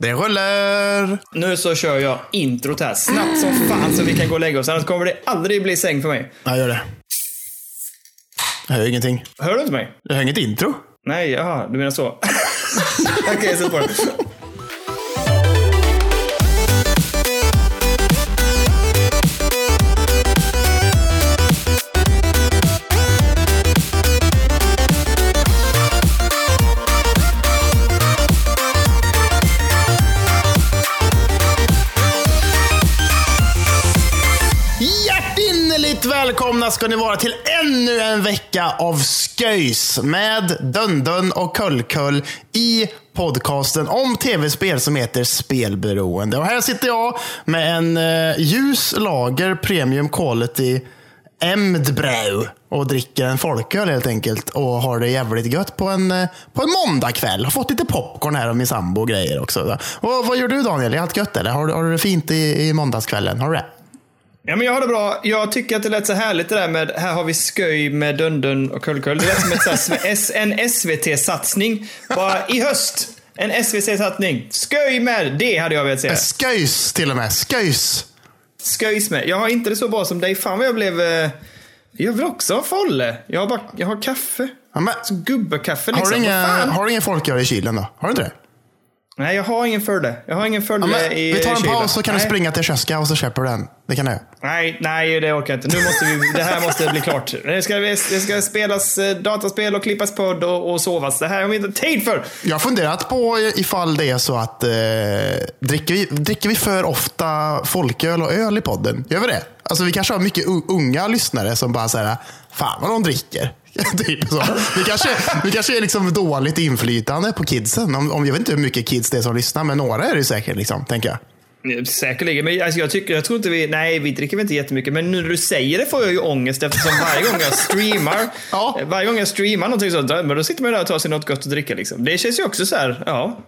Det rullar! Nu så kör jag introt här snabbt som fan så vi kan gå och lägga oss. Annars kommer det aldrig bli säng för mig. Ja, gör det. Jag hör ingenting. Hör du inte mig? Jag hör inget intro. Nej, jaha, du menar så. Okej, sätt på det. Välkomna ska ni vara till ännu en vecka av sköjs med Dundun och Kullkull i podcasten om tv-spel som heter Spelberoende. Och här sitter jag med en eh, ljus lager premium quality Emdbrau och dricker en folköl helt enkelt och har det jävligt gött på en, eh, på en måndagkväll. Har fått lite popcorn här av min sambo och grejer också. Och vad gör du Daniel? Är allt gött eller? Har, du- har du det fint i, i måndagskvällen? Har du det? Ja, men jag har det bra. Jag tycker att det lät så härligt det där med, här har vi sköj med Dundun och Kullkull. Det lät som ett en SVT-satsning. Bara i höst. En SVT-satsning. Sköj med, det hade jag velat säga. Sköjs till och med. Sköjs. Sköjs med. Jag har inte det så bra som dig. Fan vad jag blev... eh, Jag vill också ha folle. Jag har, bara, jag har kaffe. Ja, men, Så gubbekaffe liksom. har, du inga, fan? har du ingen folköl i kylen då? Har du inte det? Nej, jag har ingen fölle. Jag har ingen fölle Ja, i vi tar en kylen. paus så kan du Nej. springa till Köska och så köper du den. Det kan du. Nej, nej, det orkar jag inte. Nu måste vi, det här måste bli klart. Det ska, det ska spelas eh, dataspel och klippas podd och, och sovas. Det här har vi inte tid för. Jag har funderat på ifall det är så att eh, dricker, vi, dricker vi för ofta folköl och öl i podden? Gör vi det? Alltså vi kanske har mycket unga lyssnare som bara säger fan vad de dricker. typ så. Vi kanske, vi kanske är liksom dåligt inflytande på kidsen. Om, om, jag vet inte hur mycket kids det är som lyssnar, men några är det säkert, liksom, tänker jag. Säkerligen, men alltså, jag, tycker, jag tror inte vi... Nej, vi dricker väl inte jättemycket. Men nu när du säger det får jag ju ångest eftersom varje gång jag streamar, Ja. eh, varje gång jag streamar någonting sånt, men då sitter man där och tar sig något gott att dricka. Liksom. Det känns ju också så här, ja.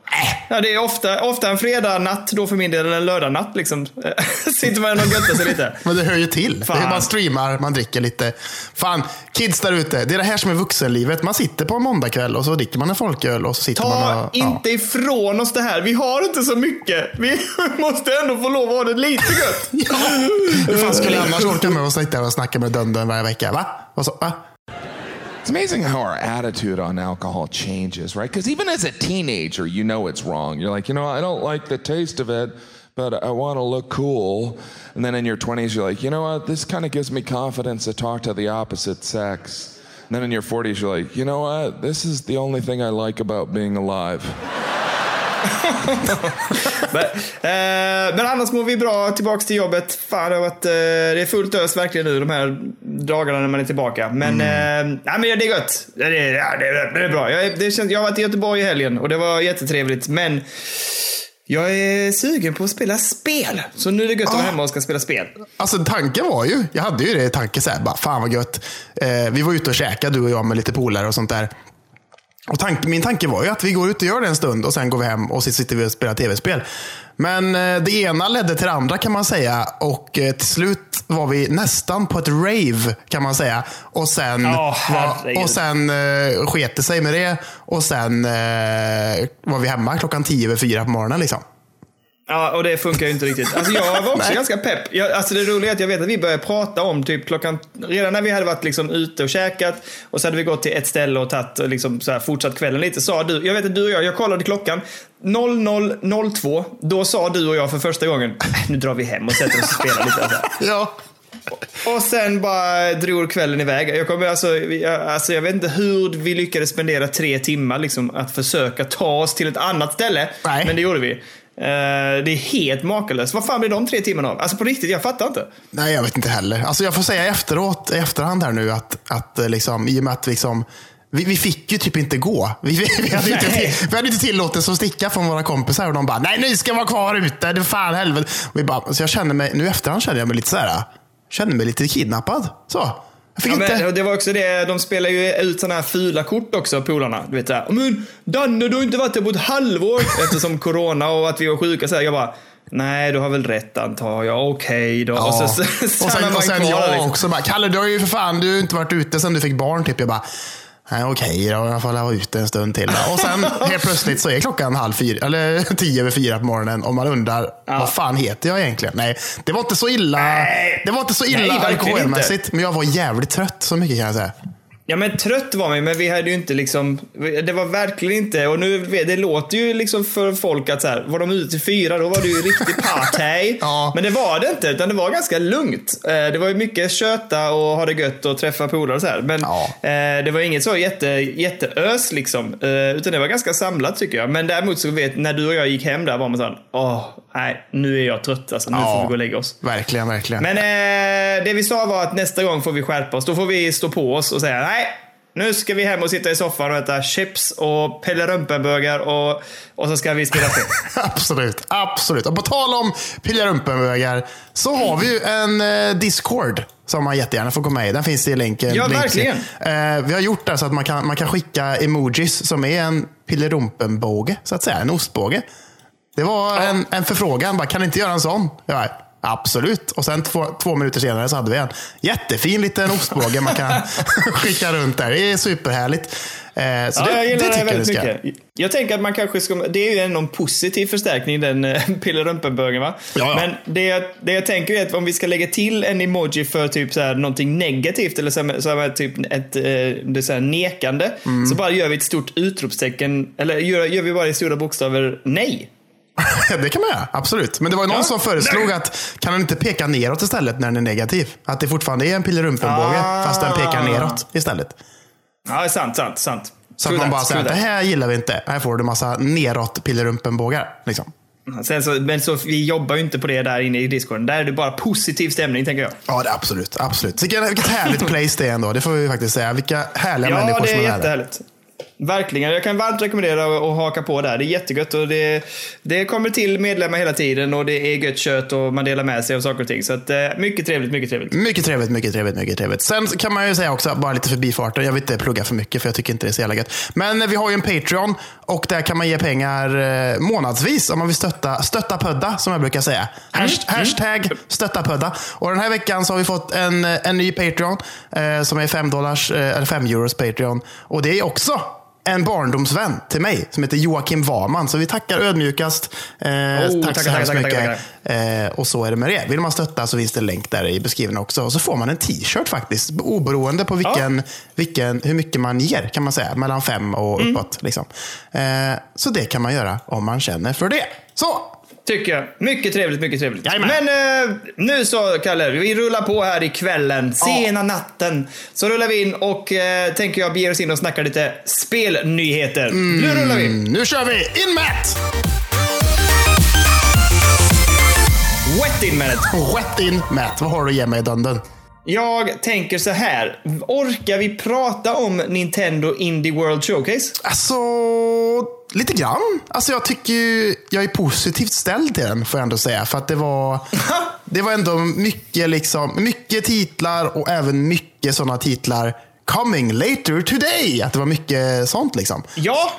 ja det är ofta, ofta en fredag natt då för min del, eller en lördag natt liksom. sitter man och göttar sig lite. Men det hör ju till. Det är, Fan. man streamar, man dricker lite. Fan, kids där ute. Det är det här som är vuxenlivet. Man sitter på en måndagkväll och så dricker man en folköl och så sitter man Ta och... inte ifrån oss det här. Vi har inte så mycket. Vi måste ändå få lov att ha det lite gött. Ja. Hur fan skulle jag annars orka med att sitta och snacka med Dundun varje vecka? Va? Och så, va? It's amazing how our attitude on alcohol changes, right? Because even as a teenager, you know it's wrong. You're like, you know, I don't like the taste of it, but I want to look cool. And then in your 20s, you're like, you know what? This kind of gives me confidence to talk to the opposite sex. And then in your 40s, you're like, you know what? This is the only thing I like about being alive. Men, eh, men annars mår vi bra tillbaks till jobbet. Fan, det, har varit, eh, det är fullt ös verkligen nu de här dagarna när man är tillbaka. Men, eh, nej, men det är gött. Det är, det är, det är bra. Jag, det känns, jag har varit i Göteborg i helgen och det var jättetrevligt. Men jag är sugen på att spela spel. Så nu är det gött att vara hemma och ska spela spel. Alltså tanken var ju, jag hade ju det i tanken så här, bara, fan vad gött. Eh, vi var ute och käkade du och jag med lite polare och sånt där. Och tank, min tanke var ju att vi går ut och gör det en stund och sen går vi hem och sitter vi och spelar tv-spel. Men eh, det ena ledde till det andra kan man säga och eh, till slut var vi nästan på ett rave kan man säga. Och sen, var, och sen eh, sket det sig med det och sen eh, var vi hemma klockan tio över fyra på morgonen. Liksom. Ja, och det funkar ju inte riktigt. Alltså jag var också ganska pepp. Jag, alltså det roliga är att jag vet att vi började prata om typ klockan... Redan när vi hade varit liksom ute och käkat och så hade vi gått till ett ställe och tagit, och liksom så här, fortsatt kvällen lite. Sa du, jag vet att du och jag, jag kollade klockan. 00.02, då sa du och jag för första gången, "Äh, nu drar vi hem och sätter oss och spelar lite. Ja. Och sen bara drog kvällen iväg. Jag, kommer, alltså, jag, alltså, jag vet inte hur vi lyckades spendera tre timmar liksom, att försöka ta oss till ett annat ställe. Nej. Men det gjorde vi. Eh, det är helt makalöst. Vad fan blir de tre timmarna av? Alltså på riktigt, jag fattar inte. Nej, jag vet inte heller. Alltså jag får säga efteråt, i efterhand här nu att, att eh, liksom, i och med att liksom, vi, vi fick ju typ inte gå. Vi, vi, vi, hade, inte, till, vi hade inte tillåtelse att sticka från våra kompisar och de bara, nej ni ska vara kvar ute, det är fan helvete. Och vi bara, så jag känner mig, nu i efterhand känner jag mig lite så här, känner mig lite kidnappad. Så. Fick Ja, inte... men, det var också det, de spelar ju ut sådana här fula kort också, polarna. Du vet såhär, men Danne du har inte varit här på ett halvår eftersom corona och att vi var sjuka. Så här, jag bara, nej du har väl rätt antar jag, okej då. Ja. Och så, så, och stannar sen, och sen jag liksom. också. Bara, Kalle, du har ju för fan du har inte varit ute sedan du fick barn. Typ. Jag bara, Nej, Okej, då, jag får vara ute en stund till. Och sen helt plötsligt så är klockan halv fyra, eller tio över fyra på morgonen och man undrar, vad fan heter jag egentligen? Nej, det var inte så illa, Nej. det var inte så illa alkoholmässigt, men jag var jävligt trött, så mycket kan jag säga. Ja men trött var man men vi hade ju inte liksom, det var verkligen inte, och nu, det låter ju liksom för folk att så här, var de ute till fyra då var det ju riktig party. Ja. Men det var det inte, utan det var ganska lugnt. Eh, Det var ju mycket köta och ha det gött och träffa polare och så här. Men Ja. eh, det var inget så jätte, jätteös liksom. Eh, Utan det var ganska samlat tycker jag. Men däremot så vet, när du och jag gick hem där var man såhär, åh, nej, nu är jag trött alltså, nu Ja. får vi gå och lägga oss. Verkligen, verkligen. Men eh, det vi sa var att nästa gång får vi skärpa oss. Då får vi stå på oss och säga nej. Nu ska vi hem och sitta i soffan och äta chips och Pelle Rumpenburgar och, och så ska vi spela spel. Absolut, absolut. Och på tal om pillarumpenbögar så har vi ju en eh, Discord som man jättegärna får gå med i. Den finns i länken. Ja, verkligen. Eh, vi har gjort det så att man kan, man kan skicka emojis som är en pillerumpenbåge, så att säga. En ostbåge. Det var en, en förfrågan. Bara, kan ni inte göra en sån? Bara, Absolut. Och sen två, två minuter senare så hade vi en jättefin liten ostbåge man kan skicka runt där. Det är superhärligt. Eh, så Ja, det, jag gillar det, jag väldigt mycket. Jag tänker att man kanske ska, det är ju ändå en positiv förstärkning den eh, Pille Rumpenburgern va? Ja, ja. Men det jag, det jag tänker är att om vi ska lägga till en emoji för typ så här någonting negativt eller så här, så här, typ ett eh, det så här nekande. Mm. Så bara gör vi ett stort utropstecken, eller gör, gör vi bara i stora bokstäver nej. det kan man göra, absolut. Men det var ju någon Ja. som föreslog att kan den inte peka neråt istället när den är negativ? Att det fortfarande är en pillerumpenbåge Ah. fast den pekar neråt istället. Ja, sant, sant, sant. Så att man bara säger att det här gillar vi inte. Här får du massa neråt pillerumpenbågar. Liksom. Sen så, men så, vi jobbar ju inte på det där inne i discorden. Där är det bara positiv stämning tänker jag. Ja, det är absolut. absolut. Vilket, vilket härligt place det är ändå. Det får vi faktiskt säga. Vilka härliga Ja, människor det som är är där. jättehärligt. Verkligen. Jag kan varmt rekommendera att haka på där. Det är jättegött och det, det kommer till medlemmar hela tiden och det är gött kött och man delar med sig av saker och ting. Så att, eh, mycket trevligt, mycket trevligt. Mycket trevligt, mycket trevligt, mycket trevligt. Sen kan man ju säga också, bara lite förbifarten, jag vill inte plugga för mycket för jag tycker inte det är så jävla gött. Men vi har ju en Patreon och där kan man ge pengar eh, månadsvis om man vill stötta, stötta pödda som jag brukar säga. Hasht, Hashtag stötta pödda. Och den här veckan så har vi fått en, en ny Patreon eh, som är 5 dollars, eh, eller 5 euros Patreon. Och det är också en barndomsvän till mig som heter Joakim Waman. Så vi tackar ödmjukast. Eh, Oh, tack så hemskt mycket. tackar, Eh, och så är det med det. Vill man stötta så finns det en länk där i beskrivningen också. Och så får man en t-shirt faktiskt. Oberoende på vilken, vilken, hur mycket man ger kan man säga. Mellan fem och Mm. uppåt. Liksom. Eh, så det kan man göra om man känner för det. Så! Tycker jag. Mycket trevligt, mycket trevligt. Jajamän. Men eh, nu så, Kalle. Vi rullar på här i kvällen, sena natten. Så rullar vi in och eh, tänker jag beger oss in och snackar lite spelnyheter. Nu rullar vi! Mm, nu kör vi! In med! Wet in med det. Rätt in Matt. Vad har du att ge mig Dunden? Jag tänker så här. Orkar vi prata om Nintendo Indie World Showcase? Alltså, lite grann. Alltså jag tycker ju, jag är positivt ställd till den får jag ändå säga. För att det var, det var ändå mycket, liksom, mycket titlar och även mycket sådana titlar coming later today. Att det var mycket sånt liksom. Ja,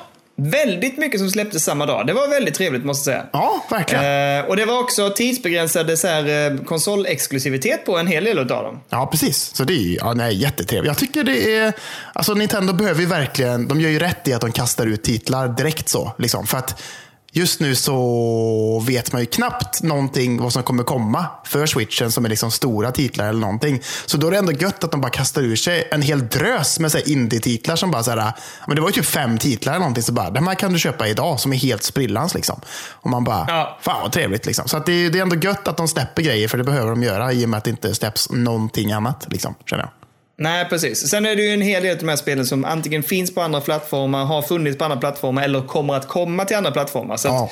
väldigt mycket som släpptes samma dag. Det var väldigt trevligt måste jag säga. Ja, verkligen. Eh, och det var också tidsbegränsade så här, eh, konsolexklusivitet på en hel del av dem. Ja, precis. Så det är ja, nej, jättetrevligt. Jag tycker det är... Alltså Nintendo behöver ju verkligen... De gör ju rätt i att de kastar ut titlar direkt så. Liksom. För att just nu så vet man ju knappt någonting vad som kommer komma för switchen som är liksom stora titlar eller någonting. Så då är det ändå gött att de bara kastar ur sig en hel drös med indie-titlar som bara så här, men det var ju typ fem titlar eller någonting. Så bara, de här kan du köpa idag som är helt sprillans liksom. Och man bara, Ja. fan vad trevligt liksom. Så det, är- det är ändå gött att de släpper grejer för det behöver de göra i och med att det inte släpps någonting annat. Liksom, känner jag. Nej, precis. Sen är det ju en hel del av de här spelen som antingen finns på andra plattformar, har funnits på andra plattformar eller kommer att komma till andra plattformar. Så Ja. att,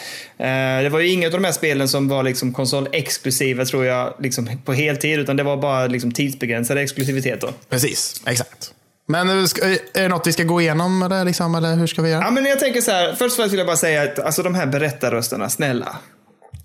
eh, det var ju inget av de här spelen som var liksom konsolexklusiva tror jag liksom på heltid, utan det var bara liksom tidsbegränsade exklusiviteter. Precis, exakt. Men eh, ska- är det något vi ska gå igenom eller, liksom, eller hur ska vi göra? Ja, men jag tänker så här, först och främst vill jag bara säga att alltså, de här berättarrösterna, snälla.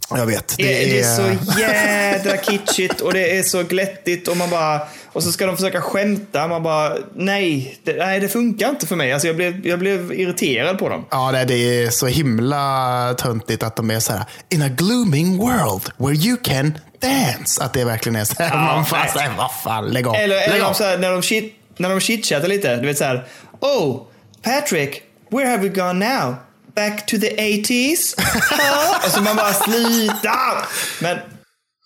Jag vet. Det, det är så jädra kitschigt och det är så glättigt och man bara... Och så ska de försöka skämta. Man bara, nej, det, nej, det funkar inte för mig. Alltså jag blev, jag blev irriterad på dem. Ja, det, det är så himla töntigt att de är så här. In a glooming world where you can dance. Att det verkligen är så här. Ja, man nej. nej, vad fan, lägg av. Eller, lägg eller de så här, när de shit, när de chitchattar lite. Du vet så här, Oh, Patrick, where have we gone now? Back to the 80s? Huh? och så man bara slita. Men,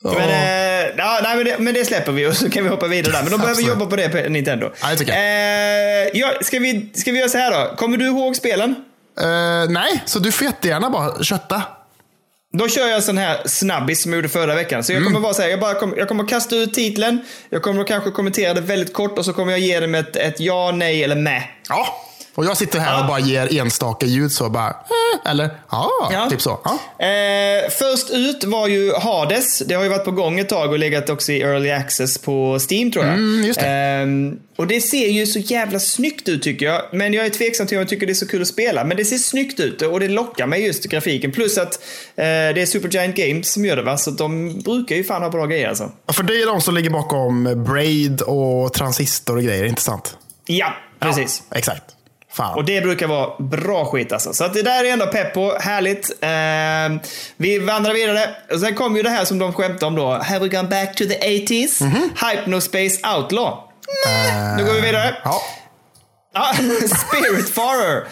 men, eh, ja, nej, men, det, men det släpper vi och så kan vi hoppa vidare där. Men de behöver jobba på det på Nintendo. Ja, det. Eh, ja, ska, vi, ska vi göra så här då? Kommer du ihåg spelen? Eh, nej, så du får jättegärna bara kötta. Då kör jag en sån här snabbis som jag gjorde förra veckan. Så jag kommer bara säga, jag, bara kom, jag kommer att kasta ut titeln. Jag kommer att kanske kommentera det väldigt kort och så kommer jag ge dem ett, ett ja, nej eller med. Ja. Och jag sitter här Ja. och bara ger enstaka ljud så bara, eh, eller ja, Ja. typ så. Ja. Eh, först ut var ju Hades. Det har ju varit på gång ett tag och legat också i early access på Steam tror jag. Mm, just det. Ehm, och det ser ju så jävla snyggt ut tycker jag. Men jag är tveksam till om jag tycker det är så kul att spela. Men det ser snyggt ut och det lockar mig just grafiken. Plus att eh, det är Supergiant Games som gör det va. Så de brukar ju fan ha bra grejer alltså. Ja, För det är de som ligger bakom Braid och Transistor och grejer, inte sant? Ja, precis. Ja, exakt. Fan. Och det brukar vara bra skit alltså. Så att det där är ändå pepp på. Härligt. Ehm, vi vandrar vidare. Och sen kom ju det här som de skämtade om då. Have we gone back to the 80s? Mhm. Hypnospace Outlaw. Nej. Nu går vi vidare. Ja. Ja, Spiritfarer.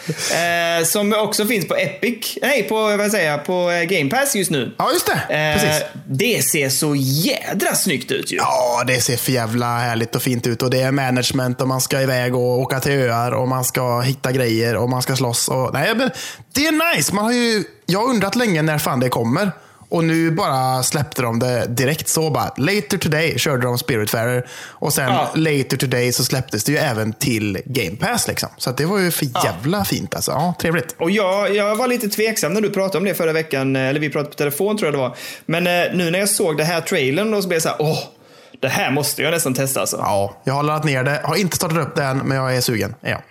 Eh, som också finns på Epic. Nej, på, vad säger jag, på eh, Game Pass just nu. ja, just det. Eh, Precis. det ser så jädra snyggt ut ju. Ja, det ser för jävla härligt och fint ut. Och det är management och man ska iväg och åka till öar och man ska hitta grejer och man ska slåss. Och, nej, men det är nice. Man har ju, jag har undrat länge när fan det kommer. Och nu bara släppte de det direkt så bara. Later today körde de Spiritfarer. Och sen Ja. later today så släpptes det ju även till Game Pass. Liksom. Så det var ju för jävla fint alltså. Ja, trevligt. Och jag, jag var lite tveksam när du pratade om det förra veckan, eh, eller vi pratade på telefon tror jag det var. Men eh, nu när jag såg det här trailern då så blev jag så här, åh, det här måste jag nästan testa alltså. Ja, jag har laddat ner det. Har inte startat upp det än, men jag är sugen. Ja.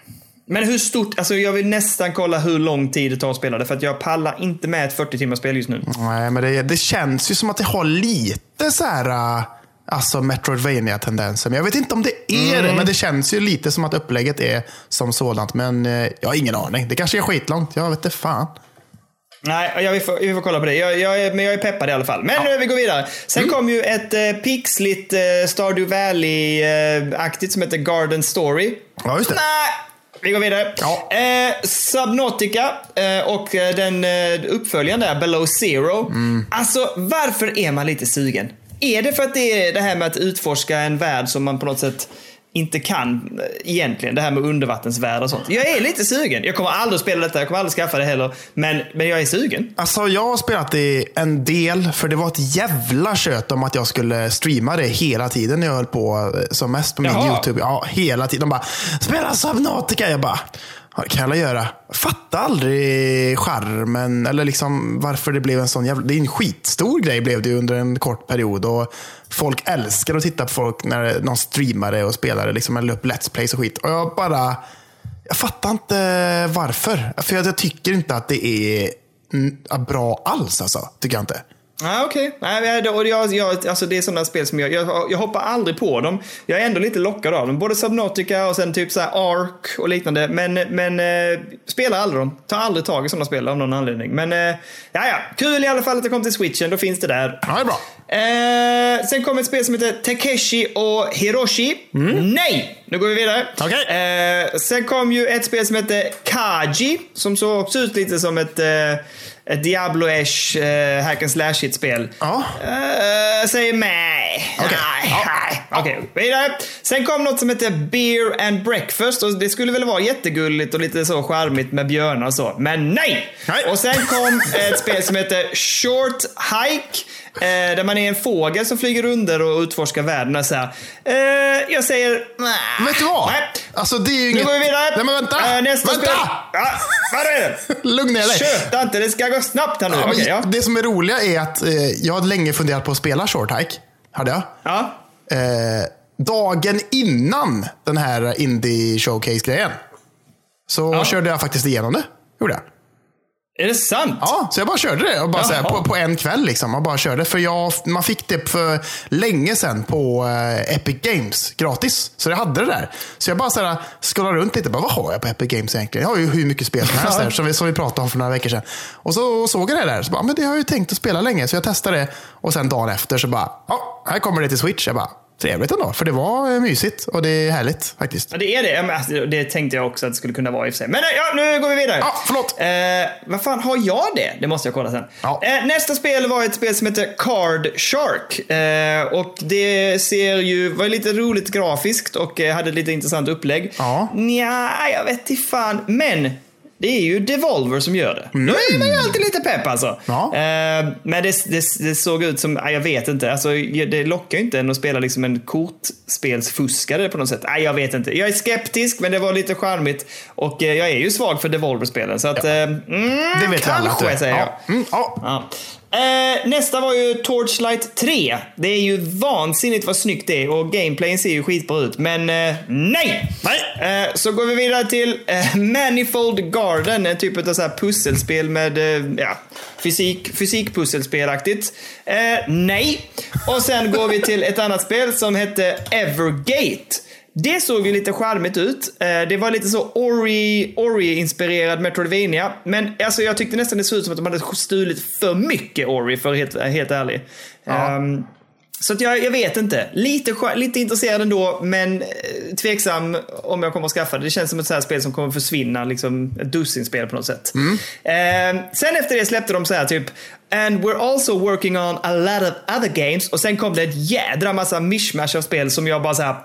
Men hur stort, alltså jag vill nästan kolla hur lång tid det tar att spela det, för att jag pallar inte med ett 40 timmars spel just nu. Nej, men det, det känns ju som att det har lite så här... äh, Alltså Metroidvania-tendenser. Men jag vet inte om det är det. Men det känns ju lite som att upplägget är som sådant. Men eh, jag har ingen aning. Det kanske är skitlångt. Jag vet inte fan. Nej, jag vill få, vi får kolla på det. Jag, jag men jag är peppad i alla fall. Men eh, vi går vidare. Sen kom ju ett eh, pixligt eh, Stardew Valley-aktigt som heter Garden Story. Ja, just det. Nej, vi går vidare. Ja. Eh, Subnautica eh, och eh, den eh, uppföljaren där, Below Zero. Mm. Alltså, varför är man lite sugen? Är det för att det är det här med att utforska en värld som man på något sätt inte kan eh, egentligen. Det här med undervattensvärld och sånt. Jag är lite sugen. Jag kommer aldrig att spela detta, jag kommer aldrig skaffa det heller. Men, men jag är sugen. Alltså jag har spelat det en del, för det var ett jävla kött om att jag skulle streama det hela tiden när jag höll på eh, som mest på min Jaha. YouTube. Ja, hela tiden. De bara, spela Subnautica. Jag bara, "Ja, det kan jag göra. Fattar aldrig charmen eller liksom varför det blev en sån jävla... Det är en skitstor grej blev det under en kort period. Och folk älskar att titta på folk när någon streamade och spelade, liksom, eller upp Let's Plays och skit. Och jag bara... Jag fattar inte varför. För jag, jag tycker inte att det är bra alls. Alltså. Tycker jag inte. Ah, Okej, Nej, men jag- och jag, jag, alltså det är sådana spel som jag, jag, jag hoppar aldrig på dem. Jag är ändå lite lockad av dem. Både Subnautica och sen typ så här Ark och liknande. Men, men eh, spelar aldrig dem. Tar aldrig tag i sådana spel av någon anledning. Men eh, ja, ja, kul i alla fall att det kom till switchen. Då finns det där. Ja, det är bra. Eh, sen kommer ett spel som heter Takeshi och Hiroshi. Nej! Nu går vi vidare. Okej. Eh, sen kom ju ett spel som heter Kaji. Som såg också ut lite som ett, eh, ett Diablo-ish eh, hack and slash spel Ja. Uh, säger nej. Okej. Okej, vidare. Sen kom något som heter Beer and Breakfast och det skulle väl vara jättegulligt och lite så charmigt med björnar och så. Men nej! Nej. Och sen kom ett spel som heter Short Hike. eh, där man är en fågel som flyger under och utforskar världen. Och så här. Eh, jag säger nej. Vet du vad? Nej. Alltså det är ju Nu inget... går vi vidare. Nej men vänta! Eh, nästa vänta! spel. Ja, vad är det? Lugn ner dig. Köta inte, det ska gå snabbt här nu. Ja, Okej, ja. Det som är roliga är att eh, jag hade länge funderat på att spela Short Hike. Hade jag. ja. Eh, dagen innan den här Indie Showcase-grejen. Så Ja. körde jag faktiskt igenom det. Gjorde jag. Är det sant? Ja, så jag bara körde det och bara så här, på, på en kväll. Liksom, och bara körde. För jag, man fick det för länge sedan på eh, Epic Games gratis. Så jag hade det där. Så jag bara så här, scrollade runt lite. Bara, vad har jag på Epic Games egentligen? Jag har ju hur mycket spel som helst där, som, vi, som vi pratade om för några veckor sedan. Och så såg jag det där. Så bara, men det har jag ju tänkt att spela länge. Så jag testade det. Och sen dagen efter så bara, ja, här kommer det till Switch. Jag bara, trevligt ändå. För det var eh, mysigt och det är härligt faktiskt. Ja, det är det. Alltså, Det tänkte jag också att det skulle kunna vara i och för sig. Men eh, ja, nu går vi vidare. Ja, förlåt. Eh, vad fan, har jag det? Det måste jag kolla sen. Ja. Eh, nästa spel var ett spel som heter Card Shark. Eh, och det ser ju, var lite roligt grafiskt och eh, hade ett lite intressant upplägg. Ja. Nja, jag vet inte fan. Men det är ju Devolver som kortspel Då är man ju alltid lite pepp alltså. Mm. Ja. Eh, men det, det, det såg ut som, jag vet inte, alltså, det lockar ju inte en att spela liksom en kortspelsfuskare på något sätt. Nej, jag vet inte. Jag är skeptisk, men det var lite charmigt. Och eh, jag är ju svag för Devolver-spelen. Så att, eh, mm, Det vet alla kanske är. säger jag. Ja. Mm, ja. Eh, nästa var ju Torchlight 3. Det är ju vansinnigt vad snyggt det är och gameplayen ser ju skitbra ut. Men eh, nej! Nej. Eh, så går vi vidare till eh, Manifold Garden, en typ av så här pusselspel med eh, ja, fysik, fysikpusselspelaktigt. Eh, nej! Och sen går vi till ett annat spel som hette Evergate. Det såg ju lite charmigt ut. Eh, Det var lite så Ori- Ori-inspirerad Metroidvania. Men alltså, jag tyckte nästan det såg ut som att de hade stulit för mycket Ori, för att helt, helt ärlig. Ehm, så att jag, jag vet inte. Lite, lite intresserad ändå, men eh, tveksam om jag kommer att skaffa det. Det känns som ett så här spel som kommer försvinna, liksom ett dussinspel på något sätt. Eh, sen efter det släppte de så här typ And we're also working on a lot of other games. Och sen kom det ett jädra massa mishmash av spel som jag bara så här.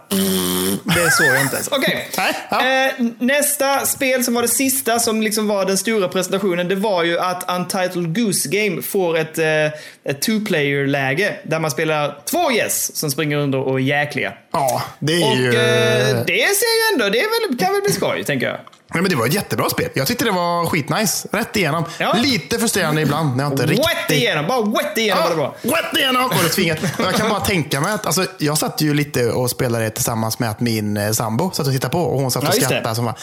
Det såg jag inte ens. Okej. Ja. Eh, nästa spel som var det sista som liksom var den stora presentationen. Det var ju att Untitled Goose Game får ett, eh, ett two-player-läge. Där man spelar två gäss som springer under och är jäkliga. ja, det är Och ju... eh, det ser ju ändå, det är väl, kan väl bli skoj, tänker jag. Ja, men det var ett jättebra spel. Jag tyckte det var skitnice. Rätt igenom. Ja. Lite frustrerande ibland när jag inte riktigt... Wet igenom, bara wet igenom var det bra. Rätt igenom! Och det tvingat. Och jag kan bara tänka mig att, alltså, jag satt ju lite och spelade tillsammans med att min eh, sambo satt och tittade på och hon satt och Ja, skrattade. Som var.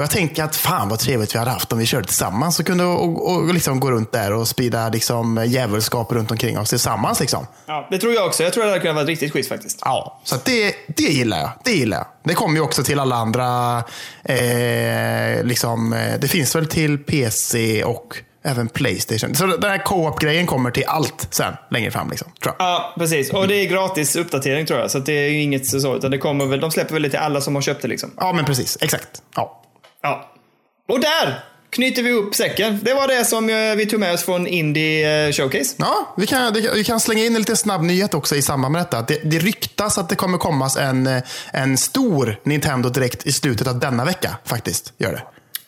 Och jag tänker att fan vad trevligt vi hade haft om vi körde tillsammans och kunde och, och liksom gå runt där och sprida liksom, djävulskap runt omkring oss tillsammans. Liksom. Ja, det tror jag också. Jag tror det hade kunnat vara riktigt quiz faktiskt. Ja, så det, det gillar jag. Det gillar jag. Det kommer ju också till alla andra. Eh, liksom, eh, det finns väl till PC och även Playstation. Så den här co-op-grejen kommer till allt sen, längre fram. Liksom, tror jag. Ja, precis. Och det är gratis uppdatering tror jag. Så det är inget så, utan det kommer väl, de släpper väl det till alla som har köpt det liksom. Ja, men precis. Exakt. Ja. Ja. Och där knyter vi upp säcken. Det var det som eh, vi tog med oss från Indie eh, Showcase. Ja, vi kan, vi kan slänga in en liten snabb nyhet också i samband med detta. Det, det ryktas att det kommer komma en, eh, en stor Nintendo direkt i slutet av denna vecka. Faktiskt, gör det.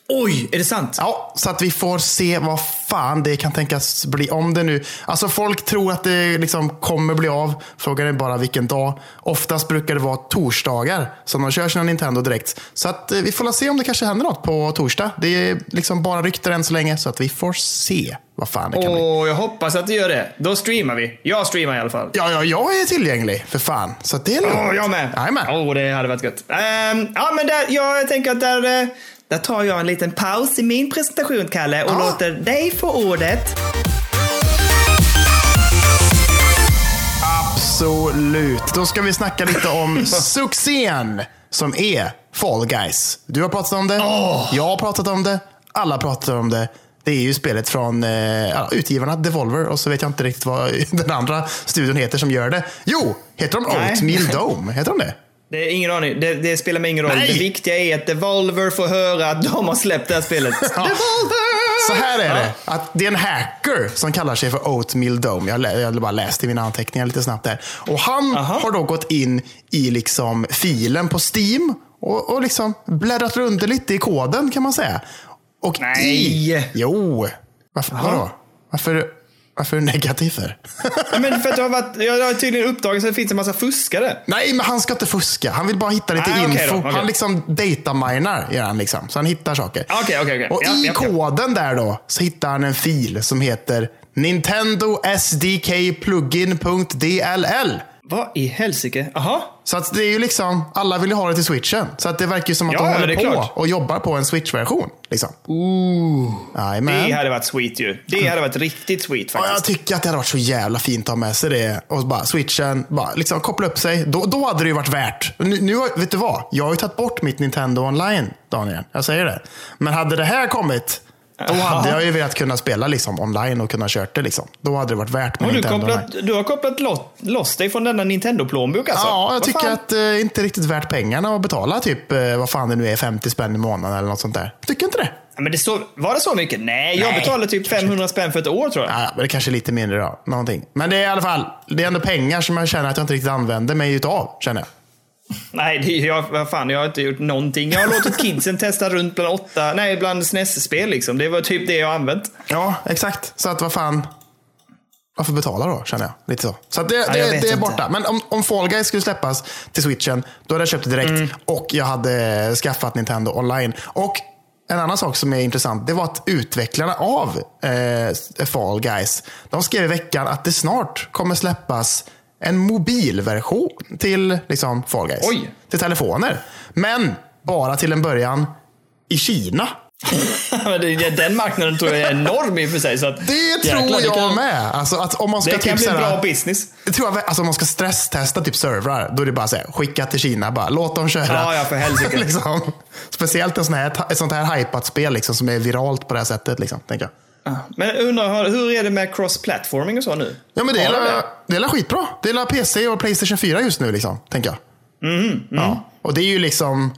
Oj, är det sant? Ja, så att vi får se vad fan det kan tänkas bli. Om det nu... Alltså folk tror att det liksom kommer bli av. Frågan är bara vilken dag. Oftast brukar det vara torsdagar som de kör sina Nintendo direkt. Så att eh, vi får se om det kanske händer något på torsdag. Det är liksom bara rykten än så länge. Så att vi får se vad fan det kan bli. Och jag hoppas att det gör det. Då streamar vi. Jag streamar i alla fall. Ja, ja, jag är tillgänglig för fan. Så det är lugnt. Åh, jag med. Jajamän. Åh, det hade varit gött. Ehm, ja, men där, jag tänker att där, eh, där tar jag en liten paus i min presentation, Kalle, och Ja. låter dig få ordet. Absolut. Då ska vi snacka lite om succén som är Fall Guys. Du har pratat om det. Jag har pratat om det. Alla pratar om det. Det är ju spelet från eh, utgivarna Devolver och så vet jag inte riktigt vad den andra studion heter som gör det. Jo, heter de. Oatmeal Dome? Heter de det? Det är ingen aning. Det, det spelar mig ingen roll. Nej. Det viktiga är att Devolver får höra att de har släppt det här spelet. Devolver! Så här är det. Att det är en hacker som kallar sig för Oatmeal Dome. Jag, lä- jag hade bara läst i mina anteckningar lite snabbt där. Och han Aha. har då gått in i liksom filen på Steam och, och liksom bläddrat runt lite i koden kan man säga. Och Nej. I, jo. Varför, vadå? Varför, varför är du negativ för? Ja, men för att det har varit, jag har tydligen uppdagat att det finns en massa fuskare. Nej, men han ska inte fuska. Han vill bara hitta lite Ah, info. då, okej. Han liksom dataminar, gör han liksom. Så han hittar saker. Okej, okej, okej. Och Ja, i ja. koden där då, så hittar han en fil som heter Nintendo SDK Plugin.dll. Vad i helsike? Jaha. Så att det är ju liksom, alla vill ju ha det till switchen. Så att det verkar ju som att Ja, de håller på klart. och jobbar på en switch-version. Liksom. Det hade varit sweet ju. Det hade varit riktigt sweet Ja, jag faktiskt. tycker att det hade varit så jävla fint att ha med sig det. Och bara switchen, bara liksom koppla upp sig. Då, då hade det ju varit värt. Nu, nu, vet du vad? Jag har ju tagit bort mitt Nintendo online, Daniel. Jag säger det. Men hade det här kommit, Då hade jag ju velat kunna spela liksom online och kunna kört det. Liksom. Då hade det varit värt med du, Nintendo kopplat, du har kopplat lo- loss dig från denna Nintendo-plånbok alltså? Ja, jag Vad tycker fan? att det inte är riktigt värt pengarna att betala typ, eh, vad fan det nu är, 50 spänn i månaden eller något sånt där. Tycker inte det? Men det så, var det så mycket? Nej, jag Nej, betalade typ 500 spänn för ett år tror jag. Ja, men det kanske är lite mindre då. Någonting. Men det är i alla fall, det är ändå pengar som jag känner att jag inte riktigt använder mig utav. Känner jag. Nej, det, jag, vad fan, jag har inte gjort någonting. Jag har låtit kidsen testa runt bland åtta, nej, bland SNES-spel liksom. Det var typ det jag använt. Ja, exakt. Så att vad fan. Varför betala då, känner jag. Lite så. Så att det, jag det, det är borta. Men om, om Fall Guys skulle släppas till switchen, då hade jag köpt det direkt. Mm. Och jag hade skaffat Nintendo online. Och en annan sak som är intressant, det var att utvecklarna av eh, Fall Guys, de skrev i veckan att det snart kommer släppas en mobilversion till liksom, Fall Guys. Oj. Till telefoner. Men bara till en början i Kina. Det- Den marknaden tror jag är enorm i och för sig. Så att, Det tror jäklar, det jag kan, med. Alltså att om man ska Det kan typ bli bra business. Det tror jag, alltså om man ska stresstesta typ servrar, då är det bara så här, skicka till Kina. Bara, låt dem köra. Ja, ja, för helsike. liksom. Speciellt en sån här, ett sånt här hypat spel liksom, som är viralt på det här sättet. Liksom, tänker jag. Men undrar, hur är det med cross-platforming och så nu? Ja, men det, är la- det är skitbra. Det är la PC och Playstation 4 just nu, liksom, tänker jag. Mm, Ja. Och det är ju liksom...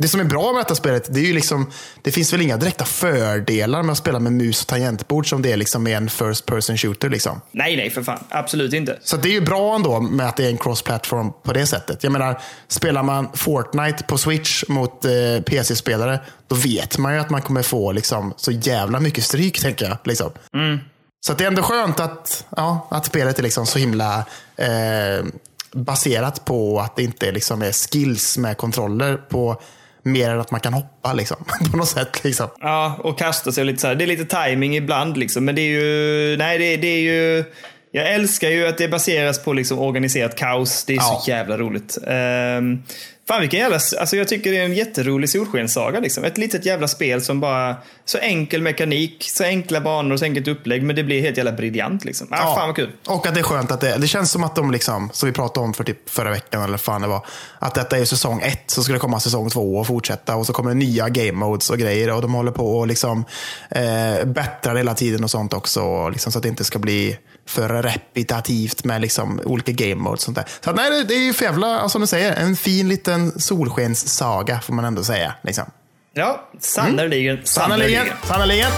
Det som är bra med detta spelet, det är ju liksom... Det finns väl inga direkta fördelar med att spela med mus och tangentbord som det är liksom med en first person shooter. Liksom. Nej, nej, för fan. Absolut inte. Så det är ju bra ändå med att det är en cross-platform på det sättet. Jag menar, spelar man Fortnite på Switch mot eh, PC-spelare, då vet man ju att man kommer få liksom, så jävla mycket stryk, tänker jag. Liksom. Så att det är ändå skönt att, ja, att spelet är liksom så himla eh, baserat på att det inte liksom är skills med kontroller på mer än att man kan hoppa liksom, på något sätt. Liksom. Ja, och kasta sig lite så här. Det är lite timing ibland liksom, men det är ju... Nej, det, det är ju... Jag älskar ju att det baseras på liksom organiserat kaos. Det är Ja. så jävla roligt. Um, fan vilken jävla... Alltså jag tycker det är en jätterolig solskenssaga. Liksom. Ett litet jävla spel som bara... Så enkel mekanik, så enkla banor så enkelt upplägg. Men det blir helt jävla briljant liksom. Ah, Fan vad kul. Och att det är skönt att det, det känns som att de, liksom, som vi pratade om för typ förra veckan, eller fan det var, att detta är säsong ett, så ska det komma säsong två och fortsätta. Och så kommer nya game modes och grejer. Och de håller på och liksom, eh, bättrar hela tiden och sånt också. Liksom, så att det inte ska bli för repetitivt med liksom, olika game modes. Och sånt där. Så att, nej, det, är ju för jävla, som du säger, en fin liten solskenssaga får man ändå säga. Liksom. Ja, sannerligen. Sannerligen, sannerligen.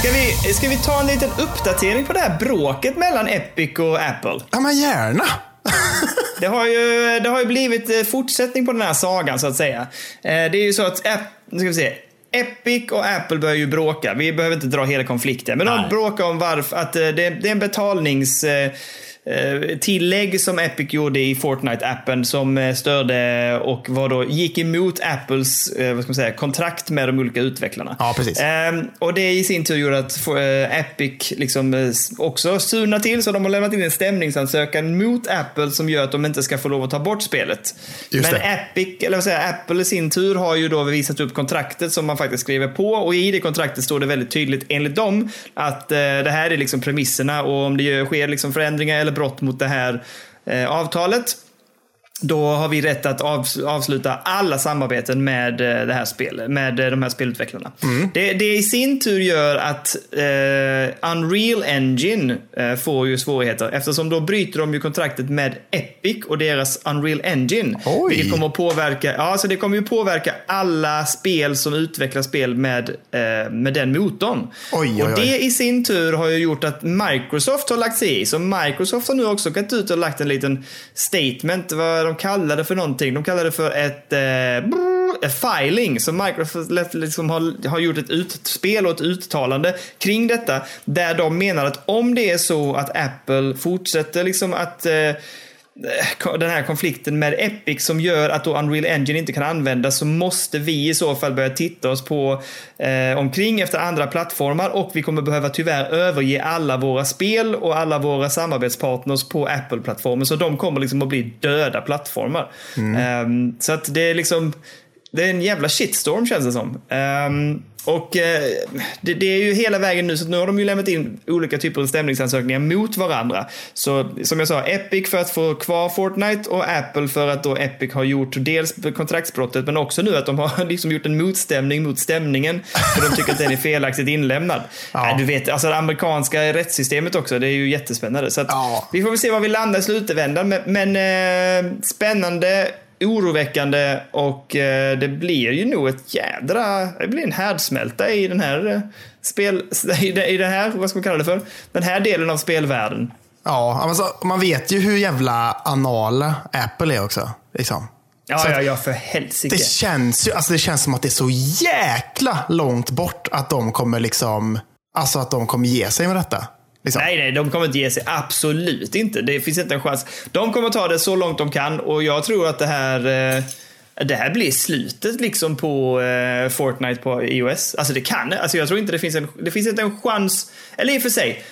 Ska vi, ska vi ta en liten uppdatering på det här bråket mellan Epic och Apple? Ja, men gärna. Det har, ju, det har ju blivit eh, fortsättning på den här sagan så att säga. Eh, Det är ju så att, App- nu ska vi se. Epic och Apple börjar ju bråka. Vi behöver inte dra hela konflikten. Men de Nej. bråkar om varför, att eh, det, det är en betalnings... eh, tillägg som Epic gjorde i Fortnite-appen som eh, störde och var då, gick emot Apples eh, vad ska man säga, kontrakt med de olika utvecklarna. Ja, precis. Ehm, och det i sin tur gjorde att Epic liksom också surnar till så de har lämnat in en stämningsansökan mot Apple som gör att de inte ska få lov att ta bort spelet. Just Men det. Epic, eller vad säger Apple i sin tur har ju då visat upp kontraktet som man faktiskt skriver på och i det kontraktet står det väldigt tydligt enligt dem att det här är liksom premisserna och om det sker liksom förändringar eller brott mot det här eh, avtalet då har vi rätt att avs- avsluta alla samarbeten med eh, det här spelet, med eh, de här spelutvecklarna. Det, det i sin tur gör att eh, Unreal Engine eh, får ju svårigheter eftersom då bryter de ju kontraktet med Epic och deras Unreal Engine. Oj. Vilket kommer att påverka, ja, så det kommer ju påverka alla spel som utvecklar spel med, eh, med den motorn. Oj, oj, och det oj. i sin tur har ju gjort att Microsoft har lagt sig i. Så Microsoft har nu också gått ut och lagt en liten statement, vad de kallar det för någonting. De kallar det för ett eh, brr, filing. Så Microsoft liksom har, har gjort ett utspel och ett uttalande kring detta. Där de menar att om det är så att Apple fortsätter liksom att eh, den här konflikten med Epic som gör att då Unreal Engine inte kan användas så måste vi i så fall börja titta oss på eh, omkring efter andra plattformar och vi kommer behöva tyvärr överge alla våra spel och alla våra samarbetspartners på Apple-plattformen så de kommer liksom att bli döda plattformar. Eh, så att det är liksom det är en jävla shitstorm känns det som. Um, och eh, det, det, är ju hela vägen nu, så nu har de ju lämnat in olika typer av stämningsansökningar mot varandra. Så som jag sa, Epic för att få kvar Fortnite och Apple för att då Epic har gjort dels kontraktsbrottet men också nu att de har liksom gjort en motstämning mot stämningen för de tycker att den är felaktigt inlämnad. Ja. du vet, alltså det amerikanska rättssystemet också, det är ju jättespännande. Så att, ja. vi får väl se var vi landar i slutändan, men, men eh, spännande oroväckande och eh, det blir ju nog ett jädra, det blir en härdsmälta i den här eh, spel, i den här, vad ska man kalla det för? Den här delen av spelvärlden. Ja, alltså, man vet ju hur jävla anala Apple är också. Liksom. Ja, ja, ja, för helsike. Det känns ju, alltså det känns som att det är så jäkla långt bort att de kommer liksom, alltså att de kommer ge sig med detta. Liksom. Nej, nej, de kommer inte ge sig. Absolut inte. Det finns inte en chans. De kommer ta det så långt de kan och jag tror att det här eh, det här blir slutet liksom på eh, Fortnite på iOS. Alltså det kan, alltså jag tror inte det finns en, det finns inte en chans, eller i och för sig,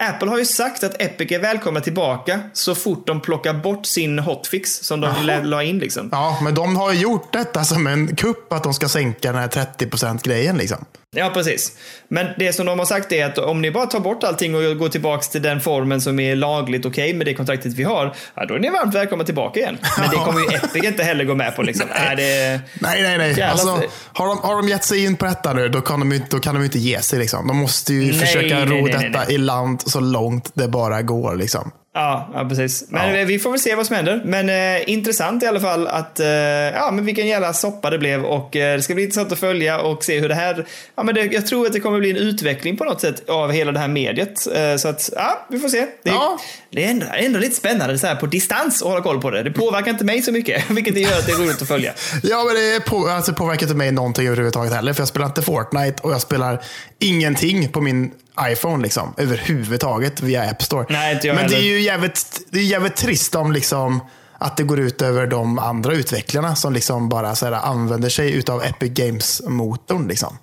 Apple har ju sagt att Epic är välkomna tillbaka så fort de plockar bort sin hotfix som de Jaha. la in. Liksom. Ja, men de har ju gjort detta som en kupp att de ska sänka den här 30% grejen. Liksom. Ja, precis. Men det som de har sagt är att om ni bara tar bort allting och går tillbaka till den formen som är lagligt okej okay med det kontraktet vi har, ja, då är ni varmt välkomna tillbaka igen. Men det kommer ju Epic inte heller gå med på. Liksom. nej. det... nej, nej, nej. Alltså, har, de, har de gett sig in på detta nu, då kan de, då kan de inte ge sig. Liksom. De måste ju nej, försöka nej, ro detta i land så långt det bara går. Liksom. Ja, ja, precis. Men ja. vi får väl se vad som händer. Men eh, intressant i alla fall att, eh, ja men vilken jävla soppa det blev och eh, det ska bli intressant att följa och se hur det här, ja men det, jag tror att det kommer bli en utveckling på något sätt av hela det här mediet. Eh, så att, ja, vi får se. Det, ja. det är ändå, ändå lite spännande så här på distans att hålla koll på det. Det påverkar inte mig så mycket, vilket det gör att det är roligt att följa. Ja, men det på, alltså, påverkar inte mig någonting överhuvudtaget heller, för jag spelar inte Fortnite och jag spelar ingenting på min iPhone liksom, överhuvudtaget via App Store. Nej, inte jag Men heller. det är ju jävligt, det är jävligt trist om liksom, att det går ut över de andra utvecklarna som liksom bara så här, använder sig av Epic Games-motorn. Liksom.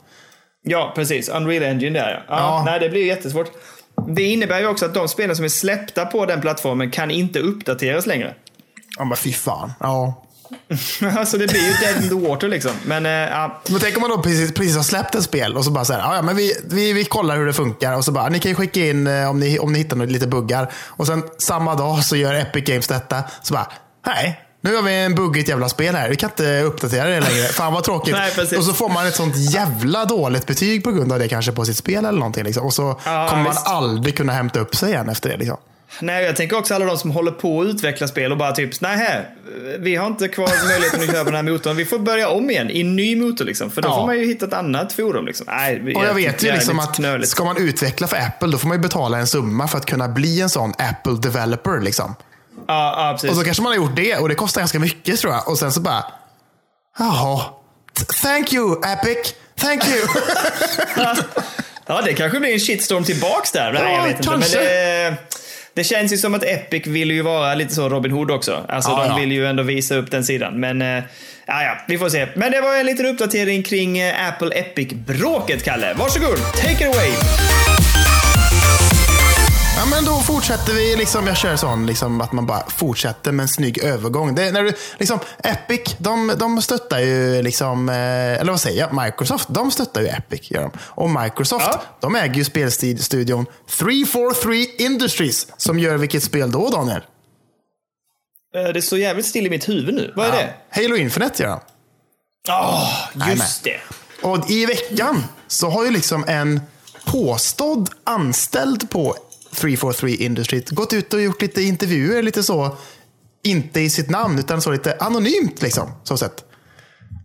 Ja, precis. Unreal Engine där ja. ja. Nej, det blir jättesvårt. Det innebär ju också att de spelen som är släppta på den plattformen kan inte uppdateras längre. Ja, men fy fan. Ja. alltså det blir ju dead in the water liksom. Men, äh, ja. men tänk om man då precis, precis har släppt ett spel och så bara så här, ja men vi, vi, vi kollar hur det funkar och så bara, ni kan ju skicka in eh, om ni, om ni hittar lite buggar. Och sen samma dag så gör Epic Games detta. Så bara, nej, nu har vi en buggigt jävla spel här. Vi kan inte uppdatera det längre. Fan vad tråkigt. Nej, och så får man ett sånt jävla dåligt betyg på grund av det kanske på sitt spel eller någonting. Liksom. Och så ja, kommer man aldrig kunna hämta upp sig igen efter det. Liksom. Nej, jag tänker också alla de som håller på att utveckla spel och bara typ, nej vi har inte kvar möjligheten att köra den här motorn. Vi får börja om igen i en ny motor liksom. För då ja. får man ju hitta ett annat forum liksom. Nej, och jag vet ju liksom att knöligt. ska man utveckla för Apple, då får man ju betala en summa för att kunna bli en sån Apple developer liksom. Ja, ja precis. Och så kanske man har gjort det och det kostar ganska mycket tror jag. Och sen så bara, jaha, thank you Epic, thank you. ja, det kanske blir en shitstorm tillbaks där. Nej, jag vet inte. Kanske. Men det, det känns ju som att Epic vill ju vara lite så Robin Hood också. Alltså ja, de ja. vill ju ändå visa upp den sidan. Men äh, ja, vi får se. Men det var en liten uppdatering kring äh, Apple Epic-bråket, Kalle. Varsågod, take it away! Ja, men då fortsätter vi. Liksom, jag kör sån liksom, att man bara fortsätter med en snygg övergång. Det, när du, liksom, Epic, de, de stöttar ju, liksom, eh, eller vad säger jag, Microsoft, de stöttar ju Epic. Gör de. Och Microsoft, ja. de äger ju spelstudion 343 Industries, som gör vilket spel då, Daniel? Eh, det står jävligt still i mitt huvud nu. Vad är ja. det? Halo Infinite gör de. Ja, oh, just Nej, det. Och i veckan så har ju liksom en påstådd anställd på 343 Industries gått ut och gjort lite intervjuer, lite så, inte i sitt namn, utan så lite anonymt liksom, så sett.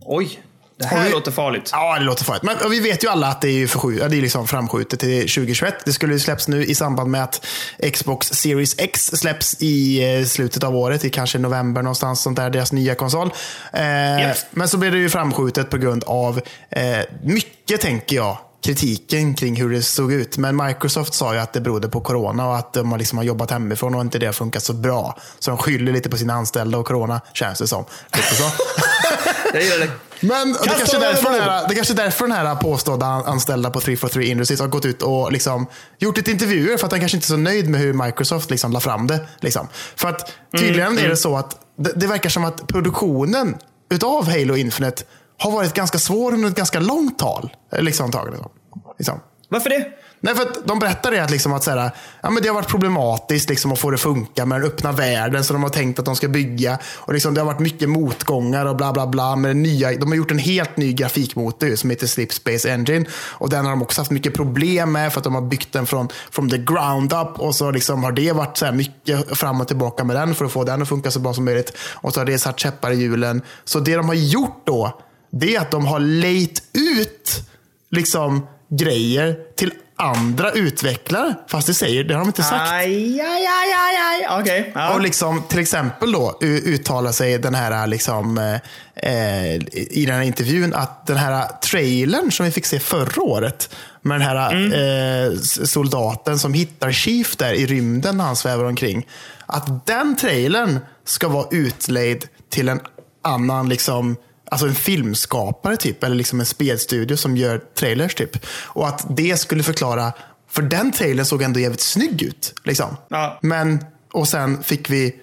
Oj, det här vi, låter farligt. Ja, det låter farligt. Men vi vet ju alla att det är, förskjut, det är liksom framskjutet till 2021. Det skulle ju släppas nu i samband med att Xbox Series X släpps i eh, slutet av året, i kanske november någonstans, sånt där, deras nya konsol. Eh, yep. Men så blev det ju framskjutet på grund av eh, mycket, tänker jag, kritiken kring hur det såg ut. Men Microsoft sa ju att det berodde på corona och att de liksom har jobbat hemifrån och inte det har funkat så bra. Så de skyller lite på sina anställda och corona, känns det som. Lite så. det. Men det kanske, är därför den här, det kanske är därför den här påstådda anställda på 343 Industries har gått ut och liksom gjort ett intervjuer för att han kanske inte är så nöjd med hur Microsoft liksom la fram det. Liksom. För att tydligen mm, är det mm. så att det, det verkar som att produktionen utav Halo Infinite har varit ganska svår under ett ganska långt tal. Liksom, tag, liksom. Liksom. Varför det? Nej, för att de berättar det att, liksom att så här, ja, men det har varit problematiskt liksom, att få det att funka med den öppna världen som de har tänkt att de ska bygga. Och liksom, det har varit mycket motgångar och bla bla bla. Med nya, de har gjort en helt ny grafikmotor som heter Slip Space Engine. Och den har de också haft mycket problem med för att de har byggt den från from the ground up. Och så liksom har det varit så mycket fram och tillbaka med den för att få den att funka så bra som möjligt. Och så har det satt käppar i hjulen. Så det de har gjort då, det är att de har lejt ut liksom grejer till andra utvecklare. Fast det säger, det har de inte sagt. Aj, aj, aj, aj, aj. Okej. Ja. Och liksom, till exempel då uttalar sig den här liksom, eh, i den här intervjun att den här trailern som vi fick se förra året med den här eh, s- soldaten som hittar Chief där i rymden när han svävar omkring. Att den trailern ska vara utlejd till en annan liksom, Alltså en filmskapare typ, eller liksom en spelstudio som gör trailers typ. Och att det skulle förklara, för den trailern såg ändå jävligt snygg ut. Liksom. Ja. Men, och sen fick vi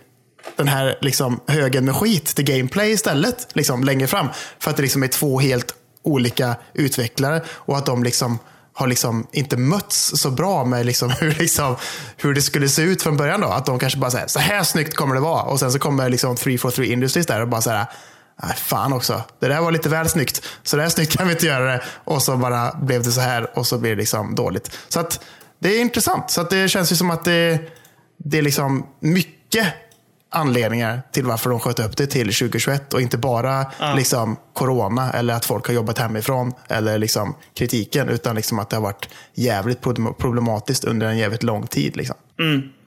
den här liksom, högen med skit till gameplay istället, liksom, längre fram. För att det liksom är två helt olika utvecklare och att de liksom har liksom inte mötts så bra med liksom hur, liksom, hur det skulle se ut från början. Då. Att de kanske bara säger så här snyggt kommer det vara. Och sen så kommer liksom 343 Industries där och bara så här, Nej, fan också. Det där var lite väl snyggt. Så det här snyggt kan vi inte göra det. Och så bara blev det så här och så blev det liksom dåligt. Så att det är intressant. Så att det känns ju som att det, det är liksom mycket anledningar till varför de sköt upp det till 2021 och inte bara liksom corona eller att folk har jobbat hemifrån eller liksom kritiken utan liksom att det har varit jävligt problem- problematiskt under en jävligt lång tid. Liksom.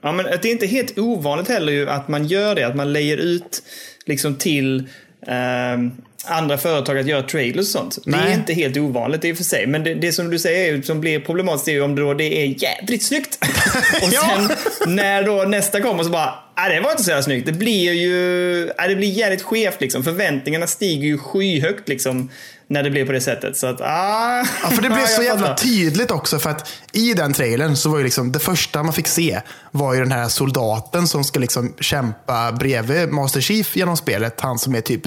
Ja, men det är inte helt ovanligt heller ju att man gör det. Att man lejer ut liksom till ehm, andra företag att göra trailers och sånt. Det är Nej. inte helt ovanligt i och för sig. Men det, det som du säger som blir problematiskt är ju om det, då det är jädrigt snyggt. och sen när då nästa kommer så bara, nej det var inte så jävla snyggt. Det blir ju, nej, det blir jävligt skevt liksom. Förväntningarna stiger ju skyhögt liksom. När det blir på det sättet. Så att, ah. Ja, för det blev så jävla tydligt också för att i den trailern så var ju liksom det första man fick se var ju den här soldaten som ska liksom kämpa bredvid Master Chief genom spelet. Han som är typ,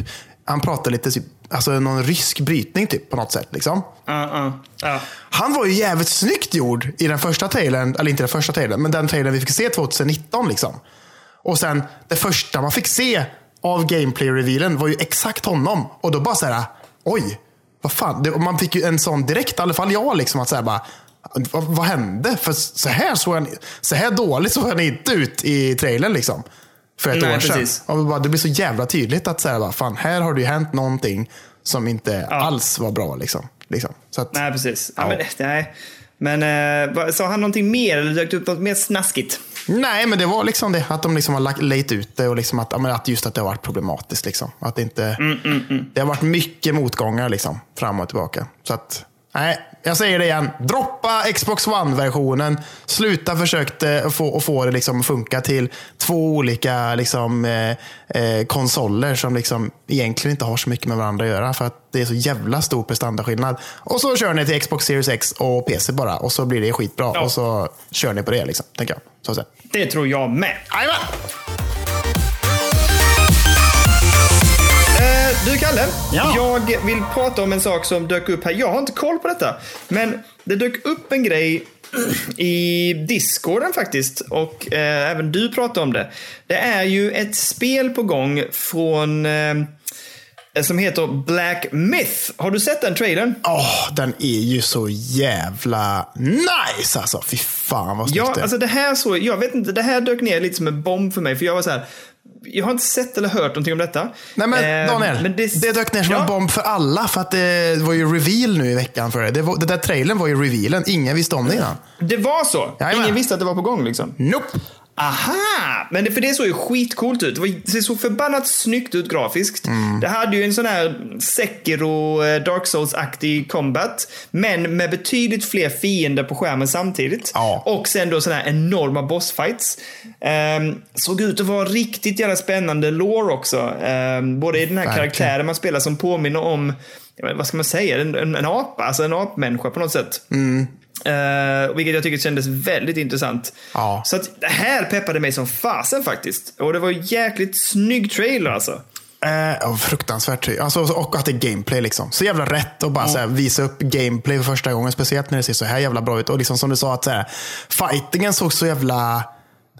han pratar lite typ, alltså någon rysk brytning typ på något sätt liksom. Ja, ja, ja. Han var ju jävligt snyggt gjord i den första trailern, eller inte den första trailern, men den trailern vi fick se 2019 liksom. Och sen det första man fick se av gameplay-revealen var ju exakt honom. Och då bara så här, oj, vad fan. Det, man fick ju en sån direkt, i alla fall jag, liksom, att så här bara, vad, vad hände? För så här, såg han, så här dåligt såg han inte ut i trailern liksom. För ett Nej, år sedan. precis. Och bara, det blir så jävla tydligt att så här, bara, fan, här har det ju hänt någonting som inte alls var bra. Liksom. Liksom. Så att, Nej, precis. Ja. Ja. men, nej. men eh, sa han någonting mer eller dök det upp något mer snaskigt? Nej, men det var liksom det. Att de liksom har lagt- lejt ut det och liksom att, att just att det har varit problematiskt. Liksom. Att det, inte, Mm, det har varit mycket motgångar liksom, fram och tillbaka. Så att, nej, jag säger det igen. Droppa Xbox One-versionen. Sluta försöka få, att få det liksom funka till två olika liksom, eh, eh, konsoler som liksom egentligen inte har så mycket med varandra att göra. För att det är så jävla stor prestandaskillnad. Och så kör ni till Xbox Series X och PC bara. Och så blir det skitbra. Ja. Och så kör ni på det, liksom, tänker jag. Så. Det tror jag med. Jajamän! Eh, du Kalle, Ja. jag vill prata om en sak som dök upp här. Jag har inte koll på detta, men det dök upp en grej i discorden faktiskt och eh, även du pratade om det. Det är ju ett spel på gång från eh, som heter Black Myth. Har du sett den trailern? Åh, den är ju så jävla nice alltså. Fy fan vad snyggt Ja, det alltså det här så, jag vet inte, det här dök ner lite som en bomb för mig. För jag var så här, jag har inte sett eller hört någonting om detta. Nej men Eh, Daniel, men det, dök ner som ja. en bomb för alla. För att det var ju reveal nu i veckan för det. Det, var, det där trailern var ju revealen. Ingen visste om det innan. Det var så? Jajamän. Ingen visste att det var på gång liksom? Nope. Aha! Men det, för det såg ju skitcoolt ut. Det, såg förbannat snyggt ut grafiskt. Mm. Det hade ju en sån här Sekiro eh, Dark Souls-aktig combat. Men med betydligt fler fiender på skärmen samtidigt. Ja. Och sen då såna här enorma bossfights. Um, såg ut att vara riktigt jävla spännande lore också. Ehm, både i den här Verkligen. karaktären man spelar som påminner om, vad ska man säga, en, en, en apa. Alltså en apmänniska på något sätt. Eh, vilket jag tycker kändes väldigt intressant. Ja. Så att det här peppade mig som fasen faktiskt. Och det var en jäkligt snygg trailer alltså. Eh, oh, fruktansvärt. Alltså, och att det är gameplay. Liksom. Så jävla rätt att bara mm. så här, visa upp gameplay för första gången. Speciellt när det ser så här jävla bra ut. Och liksom som du sa, att så här, fightingen såg så jävla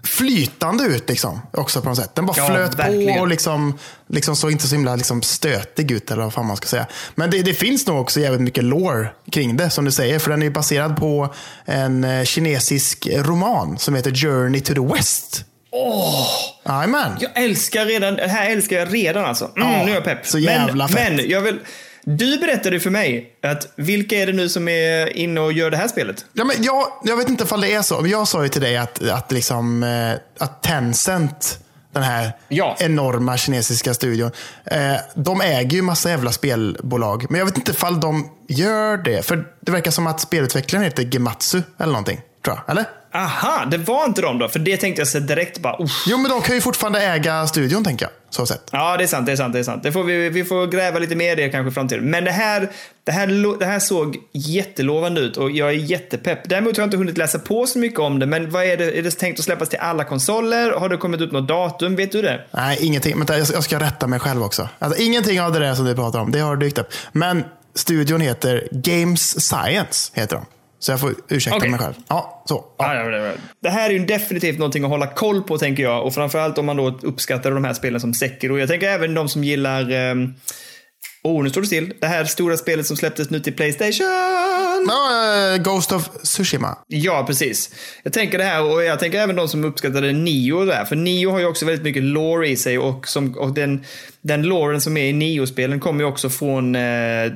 flytande ut. Liksom, också på något sätt. Den bara ja, flöt verkligen. på och liksom, liksom såg inte så himla liksom, stötig ut. Eller vad fan man ska säga. Men det, det, finns nog också jävligt mycket lore kring det, som du säger. För den är baserad på en eh, kinesisk roman som heter Journey to the West. Åh! Oh, jag älskar redan, det här älskar jag redan alltså. Mm, oh, nu är jag pepp. Så jävla men, fett. Men jag vill, du berättade för mig att vilka är det nu som är inne och gör det här spelet? Ja, men jag, jag vet inte om det är så, jag sa ju till dig att, att, liksom, eh, att Tencent, den här ja. enorma kinesiska studion, eh, de äger ju massa jävla spelbolag. Men jag vet inte ifall de gör det. För det verkar som att spelutvecklaren heter Gematsu eller någonting. Tror jag, eller? Aha, det var inte de då? För det tänkte jag så direkt bara, usch. Jo, men de kan ju fortfarande äga studion, tänker jag. Så sett. Ja, det är sant. Det är sant. Det är sant. Det får vi, vi får gräva lite mer i det kanske i framtiden. Men det här, det, här, det här såg jättelovande ut och jag är jättepepp. Däremot har jag inte hunnit läsa på så mycket om det. Men vad är det? Är det tänkt att släppas till alla konsoler? Har det kommit ut något datum? Vet du det? Nej, ingenting. Men jag ska rätta mig själv också. Alltså, ingenting av det där som du pratar om, det har dykt upp. Men studion heter Games Science. heter de. Så jag får ursäkta okay. mig själv. Ja, så. Ja. Ja, det, det här är ju definitivt någonting att hålla koll på tänker jag. Och framförallt om man då uppskattar de här spelen som Sekiro. Jag tänker även de som gillar um, Oh, nu står det still. Det här stora spelet som släpptes nu till Playstation. Uh, Ghost of Tsushima. Ja, precis. Jag tänker det här och jag tänker även de som uppskattade Nio där. För Nio har ju också väldigt mycket lore i sig och, som, och den, den loren som är i Nio-spelen kommer ju också från eh,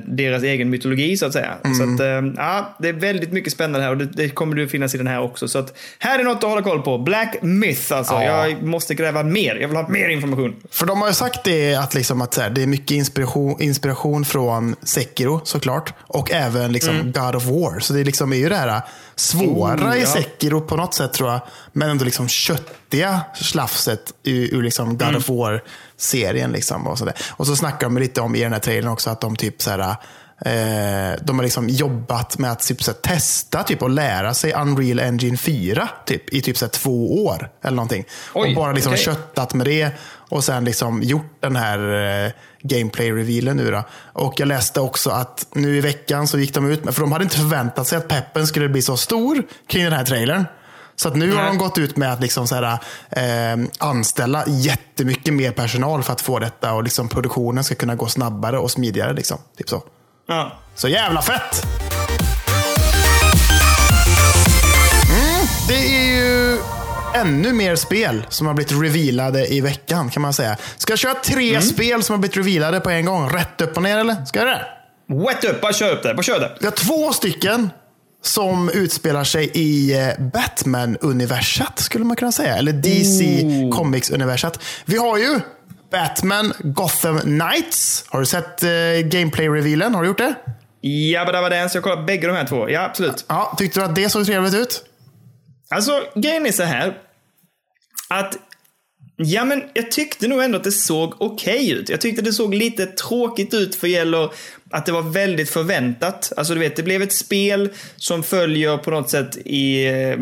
deras egen mytologi så att säga. Mm. Så att, eh, ja, det är väldigt mycket spännande här och det, det kommer det finnas i den här också. Så att här är något att hålla koll på. Black Myth alltså. Ja. Jag måste gräva mer. Jag vill ha mer information. För de har ju sagt det att, liksom att här, det är mycket inspiration, inspiration från Sekiro såklart. Och även liksom mm. God of War. Så det liksom är ju det här svåra oh, i. Sekiro på något sätt tror jag. Men ändå liksom köttiga slafset ur, ur liksom God mm. of War-serien. Liksom och, så och så snackar de lite om i den här trailern också att de typ så här, eh, de har liksom jobbat med att typ, så här, testa typ, och lära sig Unreal Engine 4 typ, i typ så här, två år. eller någonting. Oj, och bara liksom okay. köttat med det och sen liksom gjort den här eh, gameplay-revealen nu. Då. Och jag läste också att nu i veckan så gick de ut med, för de hade inte förväntat sig att peppen skulle bli så stor kring den här trailern. Så att nu Nej. har de gått ut med att liksom så här, eh, anställa jättemycket mer personal för att få detta och liksom produktionen ska kunna gå snabbare och smidigare. Liksom. Typ så. Ja. Så jävla fett! Mm, det är ännu mer spel som har blivit revealade i veckan kan man säga. Ska jag köra tre mm. spel som har blivit revealade på en gång? Rätt upp och ner eller? Ska jag det? Wet upp, bara kör upp det. Bara kör det. Vi har två stycken som utspelar sig i eh, Batman-universat skulle man kunna säga. Eller DC oh. Comics-universat. Vi har ju Batman Gotham Knights. Har du sett eh, gameplay-revealen? Har du gjort det? Ja, det var den. Så jag kollat bägge de här två. Ja, absolut. Ja, tyckte du att det såg trevligt ut? Alltså, grejen är så här. Att Ja, men jag tyckte nog ändå att det såg okej okay ut. Jag tyckte det såg lite tråkigt ut för gäller att det var väldigt förväntat. Alltså du vet, det blev ett spel som följer på något sätt i... Eh,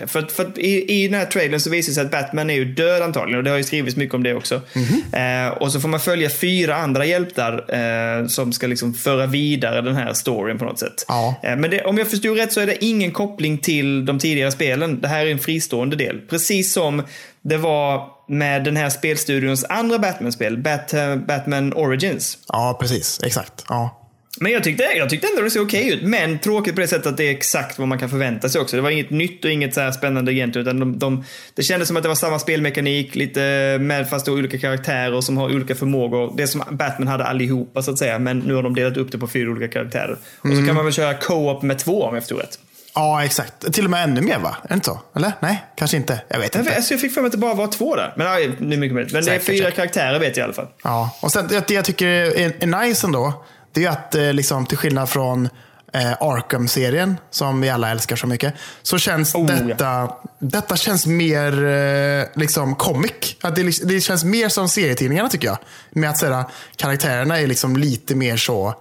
Eh, för, för i, i den här trailern så visar det sig att Batman är ju död antagligen och det har ju skrivits mycket om det också. Mm -hmm. eh, och så får man följa fyra andra hjältar eh, som ska liksom föra vidare den här storyn på något sätt. Ja. Eh, men det, om jag förstod rätt så är det ingen koppling till de tidigare spelen. Det här är en fristående del. Precis som det var med den här spelstudions andra Batman-spel, Bat, uh, Batman Origins. Ja, precis. Exakt. Ja. Men jag tyckte, jag tyckte ändå det såg okej ut. Men tråkigt på det sättet att det är exakt vad man kan förvänta sig också. Det var inget nytt och inget så här spännande egentligen. Utan de, de, det kändes som att det var samma spelmekanik, lite med fast olika karaktärer som har olika förmågor. Det som Batman hade allihopa så att säga. Men nu har de delat upp det på fyra olika karaktärer. Och så mm. kan man väl köra co-op med två om jag förstod rätt. Ja, exakt. Till och med ännu mer va? Är det inte så? Eller? Nej, kanske inte. Jag vet inte. Jag, jag fick för mig att det bara var två där. Men ja, nu mycket möjligt. Men det är fyra karaktärer vet jag i alla fall. Ja, och sen det jag tycker är, är nice ändå. Det är att eh, liksom, till skillnad från eh, Arkham-serien, som vi alla älskar så mycket, så känns oh, detta, ja. detta känns mer eh, liksom comic. Att det, det känns mer som serietidningarna tycker jag. Med att säga, karaktärerna är liksom lite mer så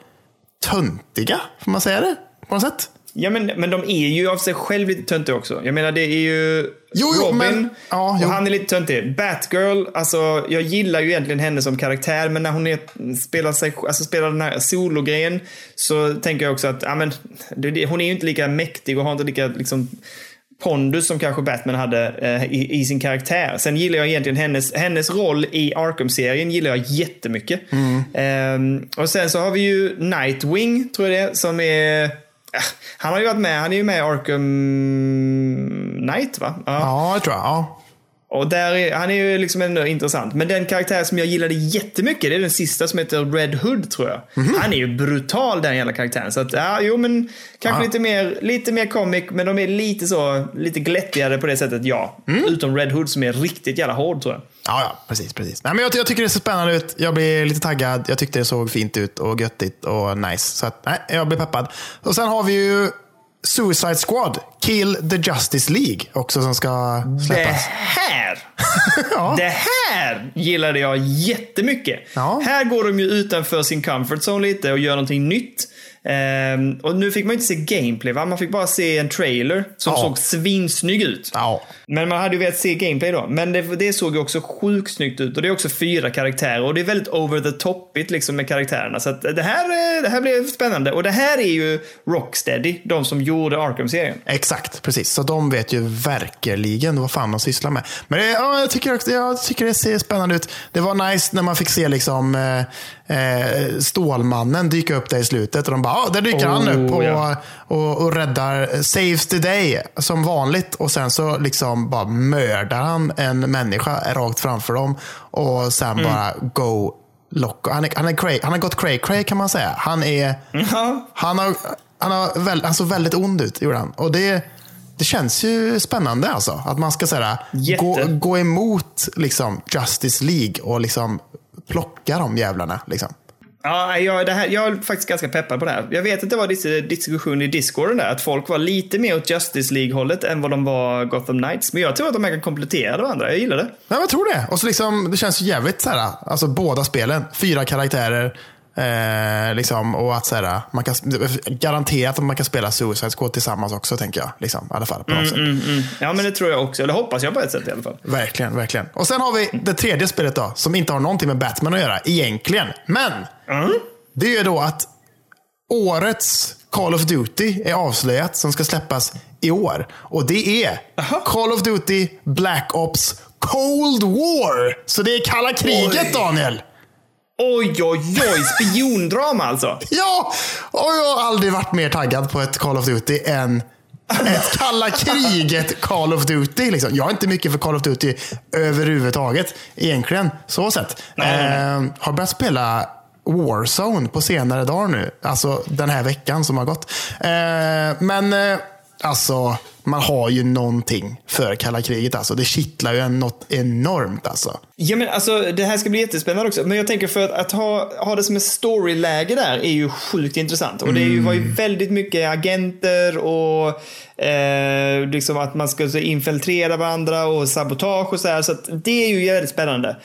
töntiga, får man säga det? På något sätt. Ja, men, men de är ju av sig själv lite töntiga också. Jag menar, det är ju Jo, jo, Robin men- ja, och han är lite töntig. Batgirl, alltså jag gillar ju egentligen henne som karaktär, men när hon är, spelar, sig, alltså, spelar den här sologrejen så tänker jag också att ja, men, det, hon är ju inte lika mäktig och har inte lika liksom, pondus som kanske Batman hade eh, i, i sin karaktär. Sen gillar jag egentligen hennes, hennes roll i Arkham-serien gillar jag jättemycket. Ehm, och sen så har vi ju Nightwing, tror jag det som är... Han har ju varit med, han är ju med i Arkham Knight va? Ja. Ja, jag tror jag. Ja. Och där är, han är ju liksom ändå intressant. Men den karaktär som jag gillade jättemycket, det är den sista som heter Red Hood tror jag. Mhm. Han är ju brutal den jävla karaktären. Så att, ja, jo men kanske Ja. lite mer, lite mer comic, men de är lite så, lite glättigare på det sättet, ja. Mm. Utom Red Hood som är riktigt jävla hård tror jag. Ja, ja, precis. precis. Nej, men jag, jag tycker det ser spännande ut. Jag blir lite taggad. Jag tyckte det såg fint ut och göttigt och nice. Så att, nej, jag blir peppad. Och sen har vi ju Suicide Squad, Kill the Justice League också som ska Det släppas. här! Ja. Det här gillade jag jättemycket. Ja. Här går de ju utanför sin comfort zone lite och gör någonting nytt. Ehm, och nu fick man inte se gameplay, va? man fick bara se en trailer som Ja. såg svinsnygg ut. Ja. Men man hade ju velat se gameplay då. Men det, det såg ju också sjukt snyggt ut. Och det är också fyra karaktärer. Och det är väldigt over the topigt liksom med karaktärerna. Så att det här, eh, det här blir spännande. Och det här är ju Rocksteady, de som gjorde Arkham-serien. Exakt, precis. Så de vet ju verkligen vad fan de sysslar med. Men det, ja, jag, tycker också, jag tycker det ser spännande ut. Det var nice när man fick se liksom, eh, eh, Stålmannen dyka upp där i slutet. Och de bara, ah, där dyker han upp och, Oh, ja. och, och räddar, saves the day som vanligt. Och sen så liksom bara mördar han en människa rakt framför dem. Och sen Mm. bara go loco. Han, är, han, är cray, han har gått cray cray kan man säga. Han är... Ja, Han, har, han, har väl, han såg väldigt ond ut, gjorde han. Och det, det känns ju spännande alltså. Att man ska säga, gå, gå emot liksom, Justice League och liksom plocka de jävlarna. Liksom. Ja, jag, det här, jag är faktiskt ganska peppad på det här. Jag vet att det var lite diskussion i discorden där, att folk var lite mer åt Justice League-hållet än vad de var Gotham Knights. Men jag tror att de här kan komplettera varandra. Jag gillar det. Ja, jag tror det. Och så liksom, det känns ju jävligt så här, alltså båda spelen. Fyra karaktärer. Eh, liksom, och att så här, man kan, garanterat att man kan spela Suicide Squad tillsammans också, tänker jag. Liksom, I alla fall, på något sätt. Ja, men det tror jag också. Eller hoppas jag på ett sätt i alla fall. Verkligen, verkligen. Och sen har vi det tredje spelet då, som inte har någonting med Batman att göra egentligen. Men det är ju då att årets Call of Duty är avslöjat som ska släppas i år. Och det är Call of Duty Black Ops Cold War. Så det är kalla kriget Oj. Daniel. Oj, oj, oj! Spiondrama alltså. Ja, och jag har aldrig varit mer taggad på ett Call of Duty än ett kalla kriget Call of Duty. Liksom. Jag är inte mycket för Call of Duty överhuvudtaget egentligen. Så sett. Nej, nej, Eh, har börjat spela Warzone på senare dagar nu. Alltså den här veckan som har gått. Eh, men eh, alltså, man har ju någonting för kalla kriget. Alltså. Det kittlar ju en något enormt. Alltså. Ja, men alltså, det här ska bli jättespännande också. Men jag tänker för att, att ha, ha det som ett storyläge där är ju sjukt intressant. Och det är ju, var ju väldigt mycket agenter och eh, liksom att man ska så infiltrera varandra och sabotage och så här. Så det är ju jävligt spännande.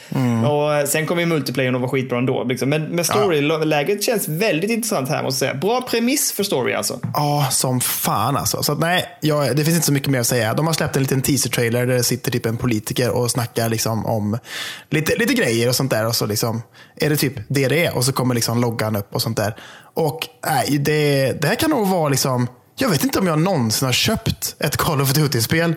Och eh, sen kommer ju multiplayern att vara skitbra ändå. Liksom. Men, men storyläget känns väldigt intressant här måste jag säga. Bra premiss för story alltså. Ja, som fan alltså. Så att, nej, jag, det finns inte så mycket mer att säga. De har släppt en liten teaser-trailer där det sitter typ en politiker och snackar liksom om lite, lite grejer och sånt där. Och så liksom, är det typ det det är och så kommer liksom loggan upp och sånt där. Och nej, det, det här kan nog vara liksom, jag vet inte om jag någonsin har köpt ett Call of Duty-spel.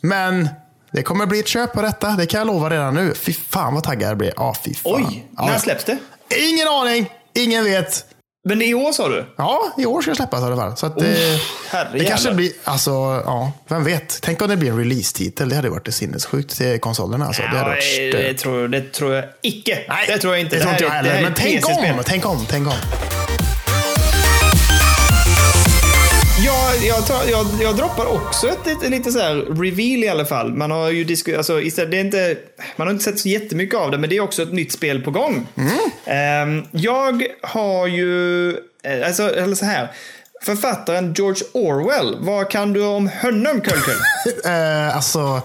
Men det kommer bli ett köp på detta, det kan jag lova redan nu. Fy fan vad taggad jag blir. Ja, fy fan. Oj, ja, när släpps det? Ingen aning, ingen vet. Men i år sa du? Ja, i år ska det släppas i alla fall. Så att, Oh, eh, herre det kanske blir, alltså, ja, vem vet. Tänk om det blir en release-titel. Det hade varit sinnessjukt till konsolerna. Alltså. Det hade varit Nej, stört. det, tror, det tror jag icke. det tror jag inte. Det tror inte jag heller. Men tänk om, tänk om, tänk om. Jag, jag, tar, jag, jag droppar också ett, ett, lite så reveal i alla fall. Man har ju disku, alltså, istället, det är inte, man har inte sett så jättemycket av det, men det är också ett nytt spel på gång. Ehm, jag har ju, eh, alltså, eller så här. Författaren George Orwell, vad kan du om honom, Kullkull? Eh, alltså,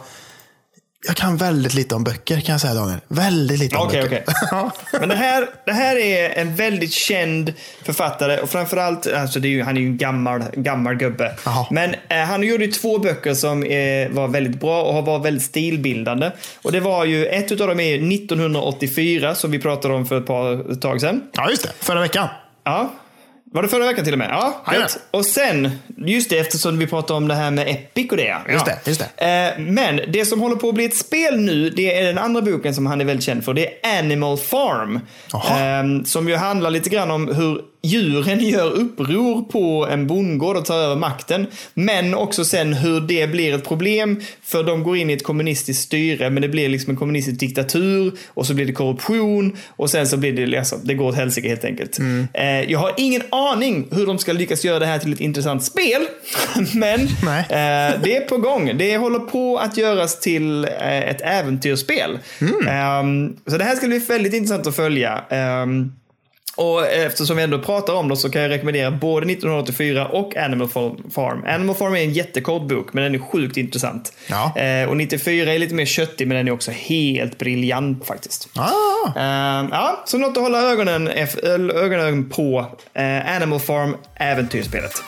Jag kan väldigt lite om böcker kan jag säga Daniel. Väldigt lite om Okej, böcker. okej. Men det här, det här är en väldigt känd författare och framförallt, alltså det är ju, han är ju en gammal, gammal gubbe. Jaha. Men eh, han gjorde två böcker som eh, var väldigt bra och har varit väldigt stilbildande. Och det var ju, ett utav dem är ju 1984 som vi pratade om för ett par ett tag sedan. Ja, just det. Förra veckan. Ja. Var det förra veckan till och med? Ja. Och sen, just det, eftersom vi pratade om det här med Epic och det. Ja. Just det, just Eh, men det som håller på att bli ett spel nu, det är den andra boken som han är väldigt känd för. Det är Animal Farm. Eh, som ju handlar lite grann om hur djuren gör uppror på en bondgård och tar över makten. Men också sen hur det blir ett problem för de går in i ett kommunistiskt styre men det blir liksom en kommunistisk diktatur och så blir det korruption och sen så blir det, alltså, det går åt helsike helt enkelt. Eh, jag har ingen aning hur de ska lyckas göra det här till ett intressant spel. men eh, det är på gång. Det håller på att göras till eh, ett äventyrsspel. Ehm, så det här ska bli väldigt intressant att följa. Och eftersom vi ändå pratar om det så kan jag rekommendera både 1984 och Animal Farm. Animal Farm är en jättekort bok, men den är sjukt intressant. Ja. Eh, och 94 är lite mer köttig, men den är också helt briljant faktiskt. Ah, Eh, ja, så något att hålla ögonen, ögonen på. Eh, Animal Farm, äventyrsspelet.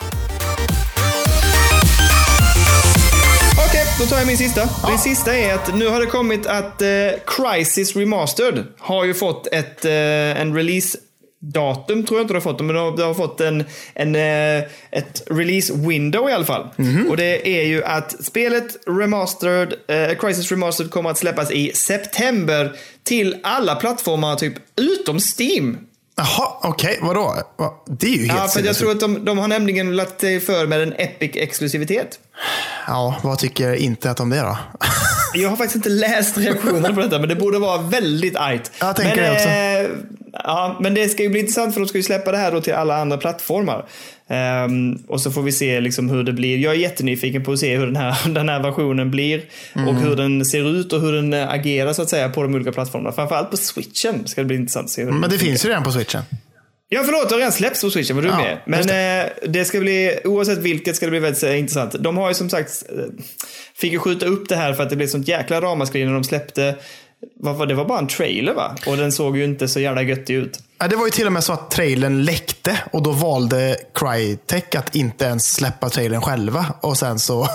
Okej, då tar jag min sista. Min sista är att nu har det kommit att eh, Crisis Remastered har ju fått ett, eh, en release datum tror jag inte de har fått, men de har, fått en, en, eh, ett release window i alla fall. Och det är ju att spelet Remastered, eh, Crisis Remastered kommer att släppas i september till alla plattformar typ utom Steam. Jaha, okej. Vadå? Va- Det är ju helt Ja, för jag tror att de, de har nämligen lagt sig för med en Epic-exklusivitet. Ja, vad tycker internet om det då? Jag har faktiskt inte läst reaktionerna på detta, men det borde vara väldigt argt. Jag tänker men, det också. eh, ja, men det ska ju bli intressant för de ska ju släppa det här då till alla andra plattformar. Ehm, och så får vi se liksom hur det blir. Jag är jättenyfiken på att se hur den här, den här versionen blir. Mm. Och hur den ser ut och hur den eh, agerar så att säga på de olika plattformarna. Framförallt på switchen ska det bli intressant att se. Hur Men det finns ju redan på switchen. Ja, förlåt, det har redan släppts på Switchen, vad dum Ja, är. Men det. det ska bli, oavsett vilket ska det bli väldigt eh, intressant. De har ju som sagt, eh, fick ju skjuta upp det här för att det blev sånt jäkla ramaskri när de släppte, vad det var bara en trailer va? Och den såg ju inte så jävla göttig ut. Ja, det var ju till och med så att trailern läckte och då valde Crytek att inte ens släppa trailern själva. Och sen så,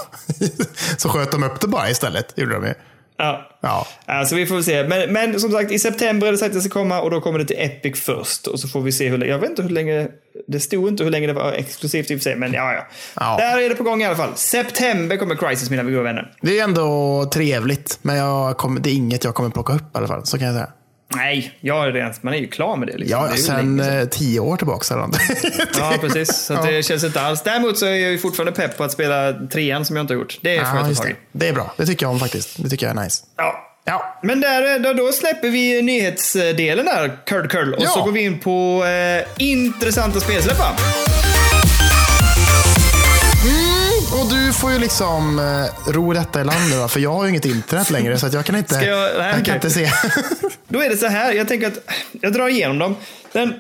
så sköt de upp det bara istället. Gjorde de ju. Ja. Ja. Alltså vi får se. Men, men som sagt, i september är det sagt att det ska komma och då kommer det till Epic först. Och så får vi se hur länge, jag vet inte hur länge, det stod inte hur länge det var exklusivt i och för sig, men ja, ja. Ja. Där är det på gång i alla fall. September kommer Crisis, mina goda vänner. Det är ändå trevligt, men jag kommer, det är inget jag kommer plocka upp i alla fall. Så kan jag säga. Nej, jag är redan, man är ju klar med det. Liksom. Ja, det sen länge eh, tio år tillbaka. Eller. Ja, precis. Så det känns inte alls. Däremot så är jag ju fortfarande pepp på att spela trean som jag inte har gjort. Det får ja, jag ta tag det. i. det är bra. Det tycker jag om faktiskt. Det tycker jag är nice. Ja. Ja, Men där, då, då släpper vi nyhetsdelen där, curl curl. Och Ja. så går vi in på eh, intressanta spelsläpp? Och du får ju liksom eh, ro detta i land nu, för jag har ju inget internet längre så jag kan inte, Ska jag- nej, jag kan inte se. Då är det så här, jag tänker att jag drar igenom dem. Den,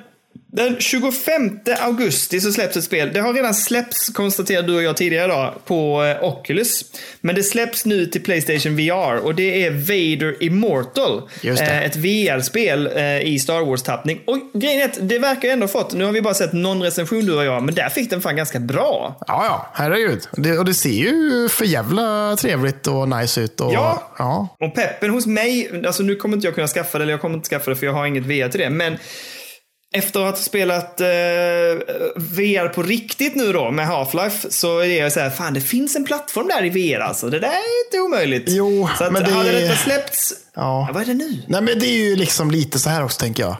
den 25 augusti så släpps ett spel. Det har redan släppts, konstaterade du och jag tidigare idag, på eh, Oculus. Men det släpps nu till Playstation VR och det är Vader Immortal. Eh, ett VR-spel eh, i Star Wars-tappning. Och grejen är att det verkar ändå fått, nu har vi bara sett någon recension du och jag, men där fick den fan ganska bra. Ja, ja, herregud. Det, och det ser ju för jävla trevligt och nice ut. Och, Ja. ja. Och peppen hos mig, alltså nu kommer inte jag kunna skaffa det, eller jag kommer inte skaffa det för jag har inget VR till det. Men efter att ha spelat eh, VR på riktigt nu då med Half-Life så är jag så här, fan det finns en plattform där i VR alltså. Det där är inte omöjligt. Jo, så att, men det- hade detta släppts, Ja. vad är det nu? Nej, men det är ju liksom lite så här också, tänker jag.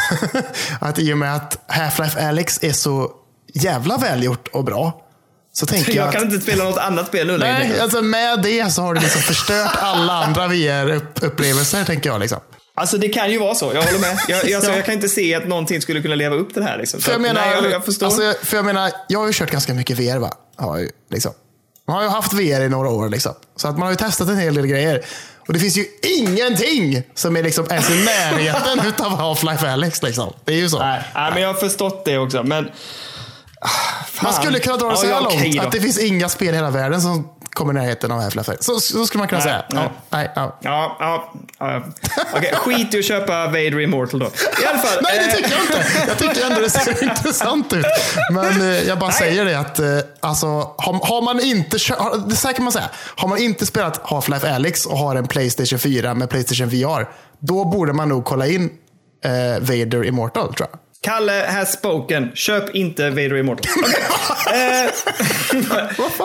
att i och med att Half-Life Alyx är så jävla välgjort och bra. Så tänker jag, Jag kan att, inte spela något annat spel nu längre. Nej, alltså med det så har du liksom förstört alla andra VR-upplevelser, tänker jag. Liksom. Alltså det kan ju vara så, jag håller med. Jag, alltså, Ja. jag kan inte se att någonting skulle kunna leva upp till det här. Liksom. För jag, menar, nej, jag, jag förstår. Alltså, för jag menar, jag har ju kört ganska mycket VR. Va? Har ju, liksom. Man har ju haft VR i några år. Liksom. Så att man har ju testat en hel del grejer. Och det finns ju ingenting som är liksom ens i närheten utav Half-Life Alyx. Liksom. Det är ju så. nej, nej, men jag har förstått det också. Men Man skulle kunna dra det så Ja, ja, långt att det finns inga spel i hela världen som kommer i närheten av Half-Life. Så, så skulle man kunna Nej, säga. nej. Ja, nej, ja. Ja, ja. Okej, skit i att köpa Vader Immortal då. I alla fall. Nej, det eh, tycker jag inte. Jag tycker ändå det ser intressant ut. Men eh, jag bara säger det att eh, alltså, har, har man inte, det så kan man säga, har man inte spelat Half-Life Alyx och har en Playstation 4 med Playstation VR, då borde man nog kolla in eh, Vader Immortal tror jag. Kalle has spoken. Köp inte Vader Immortal. Okej. Eh,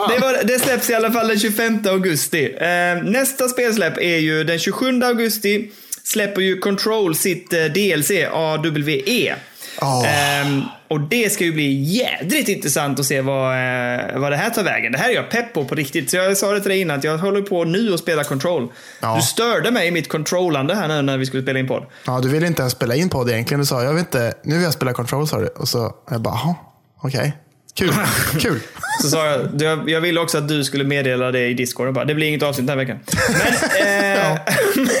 det, var, det släpps i alla fall den 25 augusti. Eh, nästa spelsläpp är ju den 27 augusti. Släpper ju Control sitt eh, DLC AWE. Åh. Ehm, och det ska ju bli jädrigt intressant att se vad, eh, vad det här tar vägen. Det här är jag pepp på på riktigt. Så jag sa det till dig innan att jag håller på nu att spela Control. Ja. Du störde mig i mitt controllande här nu när vi skulle spela in podd. Ja, du ville inte ens spela in det egentligen. Du sa, jag vet inte, nu vill jag spela Control sa du. Och så jag bara, okej. Kul, kul. Så sa jag, jag, jag ville också att du skulle meddela det i Discord. Bara, det blir inget avsnitt den här veckan. Men, eh,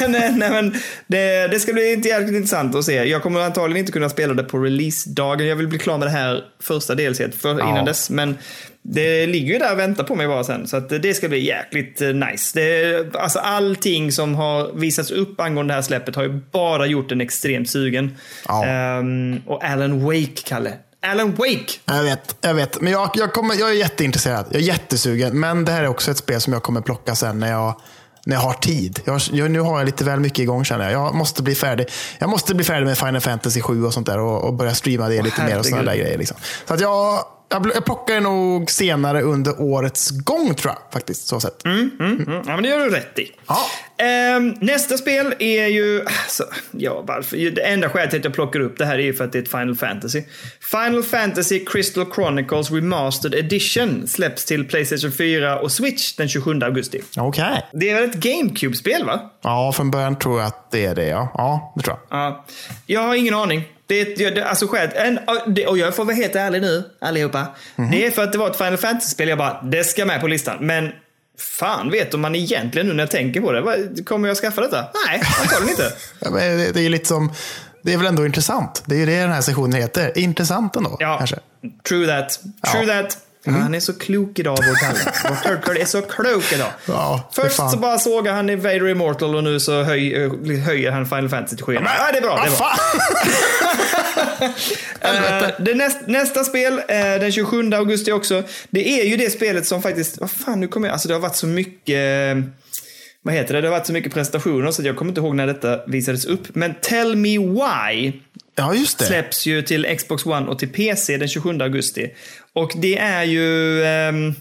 men, eh, nej, men det, det ska bli inte jävligt intressant att se. Jag kommer antagligen inte kunna spela det på releasedagen. Jag vill bli klar med det här första delset för, Ja. innan dess. Men det ligger ju där och väntar på mig bara sen. Så att det ska bli jäkligt eh, nice. Det, alltså allting som har visats upp angående det här släppet har ju bara gjort en extremt sugen. Ja. Ehm, och Alan Wake, Kalle. Alan Wake! Jag vet, jag vet. Men jag, jag, kommer, jag är jätteintresserad. Jag är jättesugen. Men det här är också ett spel som jag kommer plocka sen när jag, när jag har tid. Jag, jag, nu har jag lite väl mycket igång känner jag. Jag måste bli färdig. Jag måste bli färdig med Final Fantasy 7 och sånt där och, och börja streama det lite mer och sådana där herregud. grejer. Liksom. Så att jag, jag, plockar det nog senare under årets gång tror jag. Faktiskt, så sett. Mm, ja, men det gör du rätt i. Ja. Ehm, nästa spel är ju... Alltså, ja, varför? Det enda skälet till att jag plockar upp det här är ju för att det är ett Final Fantasy. Final Fantasy Crystal Chronicles Remastered Edition släpps till Playstation 4 och Switch den 27 augusti. Okej. Det är väl ett GameCube-spel, va? Ja, från början tror jag att det är det. Ja, ja det tror jag. Ja. Jag har ingen aning. Det det, alltså skälet, en, och jag får vara helt ärlig nu, allihopa. Det är för att det var ett Final Fantasy-spel. Jag bara, det ska med på listan. Men fan vet om man egentligen nu när jag tänker på det. Kommer jag skaffa detta? Nej, antagligen inte. Ja, men det, det är ju lite som... Det är väl ändå intressant. Det är ju det den här sessionen heter. Intressant ändå, Ja, kanske. true that. True Ja. that. Han är så klok idag, vår Kalle. Vår Turtle är så klok idag. Ja, för Först så bara såg han i Vader Immortal och nu så höj, höjer han Final Fantasy till skyarna. Ja, det är bra. Det är bra. Eh, det näst, nästa spel, eh, den 27 augusti också. Det är ju det spelet som faktiskt, vad fan nu kommer jag, alltså det har varit så mycket, eh, vad heter det, det har varit så mycket presentationer så jag kommer inte ihåg när detta visades upp. Men Tell Me Why Ja, just det. släpps ju till Xbox One och till PC den 27 augusti. Och det är ju... ehm,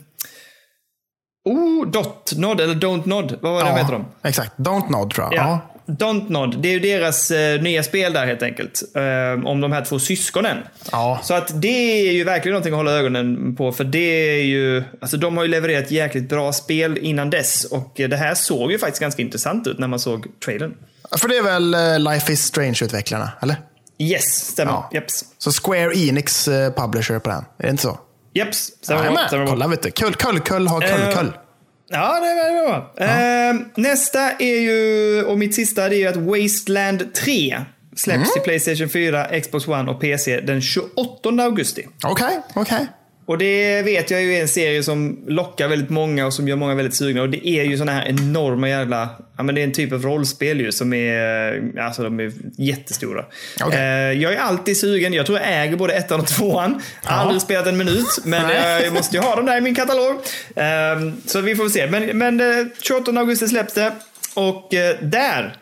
oh, Dot Nod, eller Don't Nod. Vad var det ja, heter de? Exakt. Don't Nod tror jag. Ja. Ja. Don't Nod. Det är ju deras eh, nya spel där helt enkelt. ehm, om de här två syskonen. Ja. Så att det är ju verkligen någonting att hålla ögonen på. För det är ju... Alltså de har ju levererat jäkligt bra spel innan dess. Och det här såg ju faktiskt ganska intressant ut när man såg trailern. För det är väl eh, Life is Strange-utvecklarna, eller? Yes, stämmer. Ja. Jeps. Så Square Enix eh, publisher på den. Är det inte så? Jeps, stämmer. Jajamän. stämmer. Kolla vet du. Kull, kull, kull har kull, Eh, kull. Ja, det är bra. Ehm, nästa är ju, och mitt sista, det är ju att Wasteland 3 släpps Mm. till Playstation 4, Xbox One och PC den 28 augusti. Okej, okej. Och det vet jag ju är en serie som lockar väldigt många och som gör många väldigt sugna. Och det är ju såna här enorma jävla, ja men det är en typ av rollspel ju som är, alltså de är jättestora. Okej. Eh, jag är alltid sugen, jag tror jag äger både ettan och tvåan. Aldrig spelat en minut, men jag måste ju ha dem där i min katalog. Eh, så vi får väl se. Men, men eh, 28 augusti släpps det. Och eh, där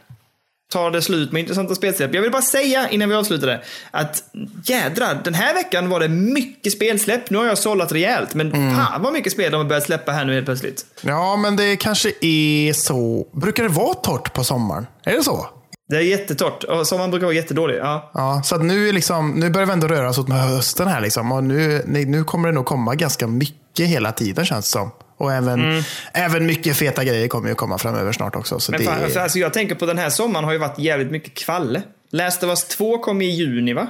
tar det slut med intressanta spelsläpp. Jag vill bara säga innan vi avslutar det att jädrar, den här veckan var det mycket spelsläpp. Nu har jag sållat rejält, men Mm. fan vad mycket spel de har börjat släppa här nu helt plötsligt. Ja, men det kanske är så. Brukar det vara torrt på sommaren? Är det så? Det är jättetort och sommaren brukar vara jättedålig. Ja. Ja, så att nu, är liksom, nu börjar vi ändå röra oss åt med hösten här. Liksom. Och nu, nu kommer det nog komma ganska mycket hela tiden känns det som. Och även, även mycket feta grejer kommer ju komma framöver snart också. Så Men det, fan, för alltså jag tänker på den här sommaren har ju varit jävligt mycket kvalle. Last of Us 2 kom i juni va?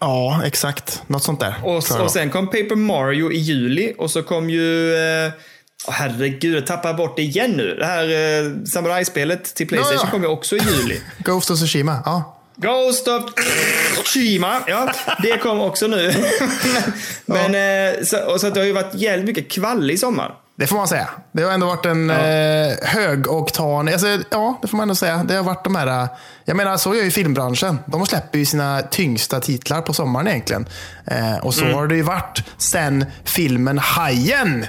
Ja, exakt. Något sånt där. Och, och sen kom Paper Mario i juli och så kom ju... Eh, åh, herregud, jag tappar bort det igen nu. Det här eh, samurajspelet till Playstation Ja, ja. kom ju också i juli. Ghost of Tsushima. Ja. Ghost of Tsushima. Ja, det kom också nu. Men, eh, så, och så att det har ju varit jävligt mycket kvall i sommar. Det får man säga. Det har ändå varit en eh, högoktan, alltså, ja det får man ändå säga. Det har varit de här, eh, jag menar så gör ju filmbranschen. De släpper ju sina tyngsta titlar på sommaren egentligen. Eh, och så har det ju varit sen filmen Hajen.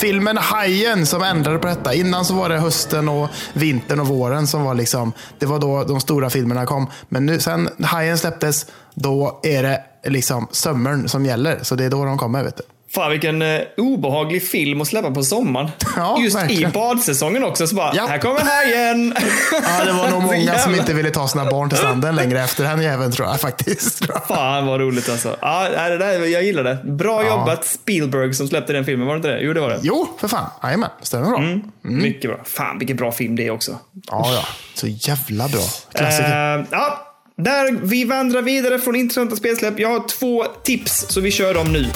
Filmen Hajen som ändrade på detta. Innan så var det hösten och vintern och våren som var liksom, det var då de stora filmerna kom. Men nu sen Hajen släpptes, då är det liksom sommaren som gäller. Så det är då de kommer. Vet du. Fan vilken eh, obehaglig film att släppa på sommaren. Ja, Just verkligen. i badsäsongen också. Så bara, Ja. här kommer hajen. Ja, det var nog många som inte ville ta sina barn till stranden längre efter den jäveln tror jag faktiskt. Fan vad roligt alltså. Ja, det där, jag gillar det. Bra jobbat Spielberg som släppte den filmen, var det inte det? Jo, det var det. Jo, för fan. Jajamän, stämmer bra. Mm. Mycket bra. Fan vilken bra film det är också. Ja, ja. Så jävla bra. Klassiker. Eh, ja, där vi vandrar vidare från intressanta spelsläpp. Jag har två tips, så vi kör dem nu.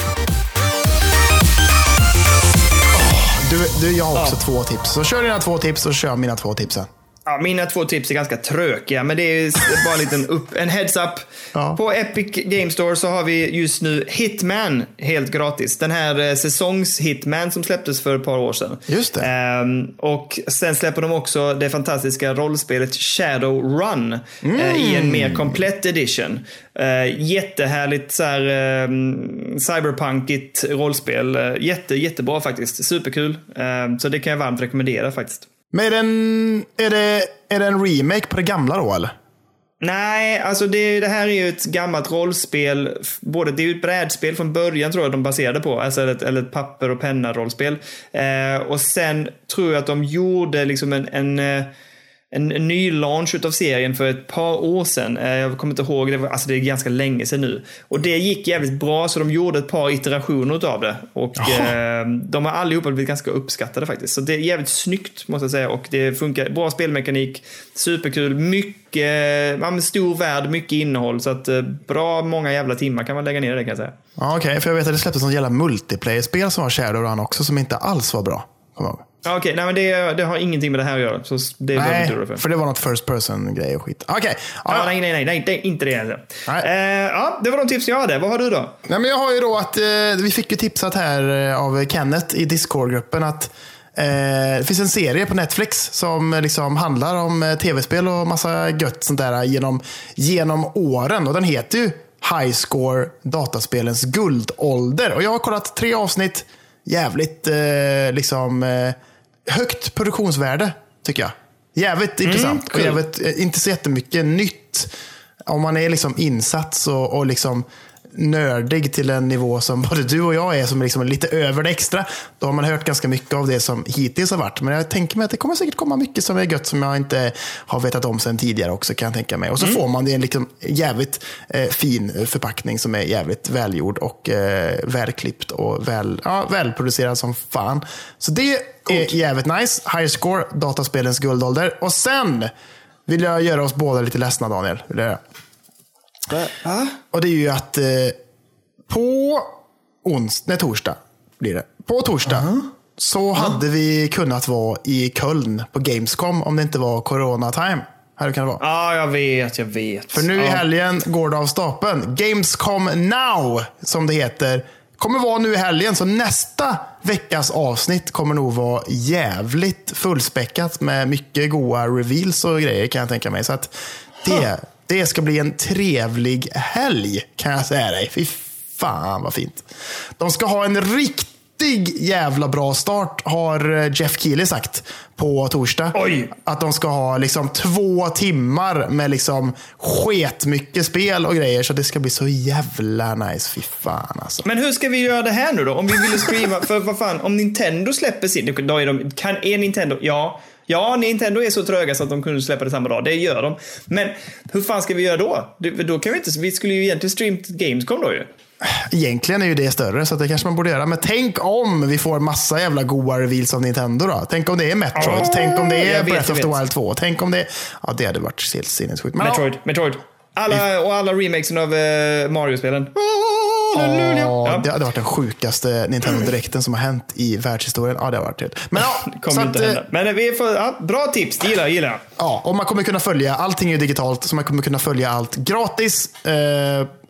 Du, du, jag har också två tips. Så kör dina två tips och kör mina två tips sen. Ja, mina två tips är ganska trökiga, men det är bara en liten upp, en heads up. Ja. På Epic Game Store så har vi just nu Hitman helt gratis. Den här eh, säsongs-Hitman som släpptes för ett par år sedan. Just det. Ehm, och sen släpper de också det fantastiska rollspelet Shadowrun eh, i en mer komplett edition. Uh, jättehärligt så här, ehm, cyberpunkigt rollspel. Uh, jätte, jättebra faktiskt. Superkul. Ehm, så det kan jag varmt rekommendera faktiskt. Men är, den, är, det, är det en remake på det gamla då eller? Nej, alltså det, det här är ju ett gammalt rollspel. Både, det är ju ett brädspel från början tror jag de baserade på. Alltså ett, eller ett papper och penna rollspel. Eh, och sen tror jag att de gjorde liksom en, en, eh, en, en ny launch utav serien för ett par år sedan. Eh, jag kommer inte ihåg, det, var, alltså det är ganska länge sedan nu. Och det gick jävligt bra så de gjorde ett par iterationer utav det. Och eh, de har allihopa blivit ganska uppskattade faktiskt. Så det är jävligt snyggt måste jag säga. Och det funkar, bra spelmekanik, superkul, mycket, ja, men stor värld, mycket innehåll. Så att eh, bra många jävla timmar kan man lägga ner det kan jag säga. Ja, Okej, för jag vet att det släpptes något jävla multiplayer-spel som var Shadowrun också som inte alls var bra. Jag ihåg. Okej, nej men det, det har ingenting med det här att göra. Så det Nej, för. för det var något first person-grej och skit. Okej. Ja, Ja, nej, nej, nej, nej, det är inte det. Nej. Eh, ja, det var de tips jag hade. Vad har du då? Nej, men jag har ju då att eh, vi fick ju tipsat här eh, av Kenneth i Discord-gruppen att eh, det finns en serie på Netflix som eh, liksom handlar om eh, tv-spel och massa gött sånt där genom, genom åren. Och den heter ju High Score dataspelens guldålder. Och jag har kollat tre avsnitt. Jävligt liksom högt produktionsvärde tycker jag. Jävligt intressant. Och kul. jävligt, eh, inte så jättemycket nytt. Om man är liksom insatt och, och liksom nördig till en nivå som både du och jag är, som är liksom lite över det extra. Då har man hört ganska mycket av det som hittills har varit. Men jag tänker mig att det kommer säkert komma mycket som är gött som jag inte har vetat om sedan tidigare också kan jag tänka mig. Och så får man det i en liksom jävligt eh, fin förpackning som är jävligt välgjord och eh, välklippt och väl, ja, välproducerad som fan. Så det är jävligt nice. High score, dataspelens guldålder. Och sen vill jag göra oss båda lite ledsna Daniel. Vill jag göra. Och det är ju att eh, på ons, nej, torsdag blir det. På torsdag så hade vi kunnat vara i Köln på Gamescom om det inte var corona time. Här kan det vara. Ja, jag vet, jag vet. För nu i ja. helgen går det av stapeln. Gamescom now, som det heter, kommer vara nu i helgen. Så nästa veckas avsnitt kommer nog vara jävligt fullspäckat med mycket goa reveals och grejer kan jag tänka mig. Så att det, det ska bli en trevlig helg kan jag säga dig. Fy fan vad fint. De ska ha en riktig jävla bra start har Jeff Keely sagt på torsdag. Oj. Att de ska ha liksom två timmar med liksom sketmycket spel och grejer. Så det ska bli så jävla nice. Fy fan alltså. Men hur ska vi göra det här nu då? Om vi vill streama, för vad fan, om Nintendo släpper sin, då är de, kan, är Nintendo, ja, Ja, Nintendo är så tröga så att de kunde släppa det samma dag. Det gör de. Men hur fan ska vi göra då? Då kan vi inte... Vi skulle ju egentligen streamt Gamescom då ju. Egentligen är ju det större, så det kanske man borde göra. Men tänk om vi får massa jävla goa reveals av Nintendo då. Tänk om det är Metroid. Ah, tänk om det är Breath of the. Wild 2. Tänk om det... Ja, det hade varit helt sinnessjukt. Men Metroid, Metroid. Alla, och alla remakesen av eh, Mario-spelen. Halleluja. Ja, det hade varit den sjukaste Nintendo-direkten som har hänt i världshistorien. Ja, det har varit det. Men ja, Det kommer inte att, hända. eh, Men vi får, ja, bra tips, det gillar jag. Ja, och man kommer kunna följa, allting är ju digitalt, så man kommer kunna följa allt gratis eh,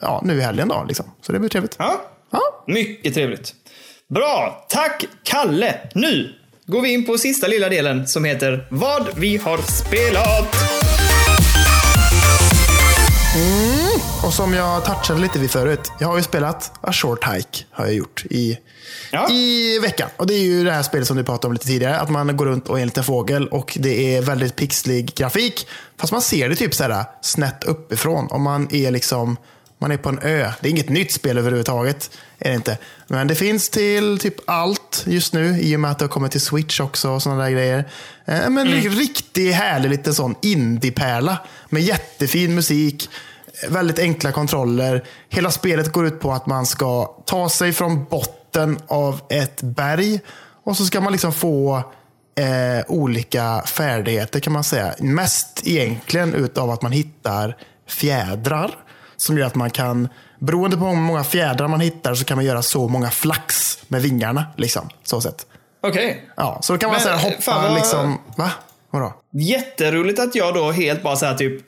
ja, nu i helgen. Då, liksom. Så det blir trevligt. Ja. Ja. Mycket trevligt. Bra, tack Kalle. Nu går vi in på sista lilla delen som heter Vad vi har spelat. Och som jag touchade lite vid förut, jag har ju spelat A Short Hike, har jag gjort i, Ja. i veckan. Och det är ju det här spelet som du pratade om lite tidigare, att man går runt och är en liten fågel och det är väldigt pixlig grafik. Fast man ser det typ så här snett uppifrån. Och man är liksom man är på en ö. Det är inget nytt spel överhuvudtaget. Är det inte. Men det finns till typ allt just nu i och med att det har kommit till Switch också och sådana där grejer. Eh, Men riktigt härlig liten sån indie-pärla med jättefin musik. Väldigt enkla kontroller. Hela spelet går ut på att man ska ta sig från botten av ett berg och så ska man liksom få eh, olika färdigheter kan man säga. Mest egentligen utav att man hittar fjädrar som gör att man kan, beroende på hur många fjädrar man hittar, så kan man göra så många flax med vingarna. Liksom, så sätt. Okej. Ja, så då kan man Men, säga hoppa fan vad- liksom... Va? Vadå? Jätteroligt att jag då helt bara så här typ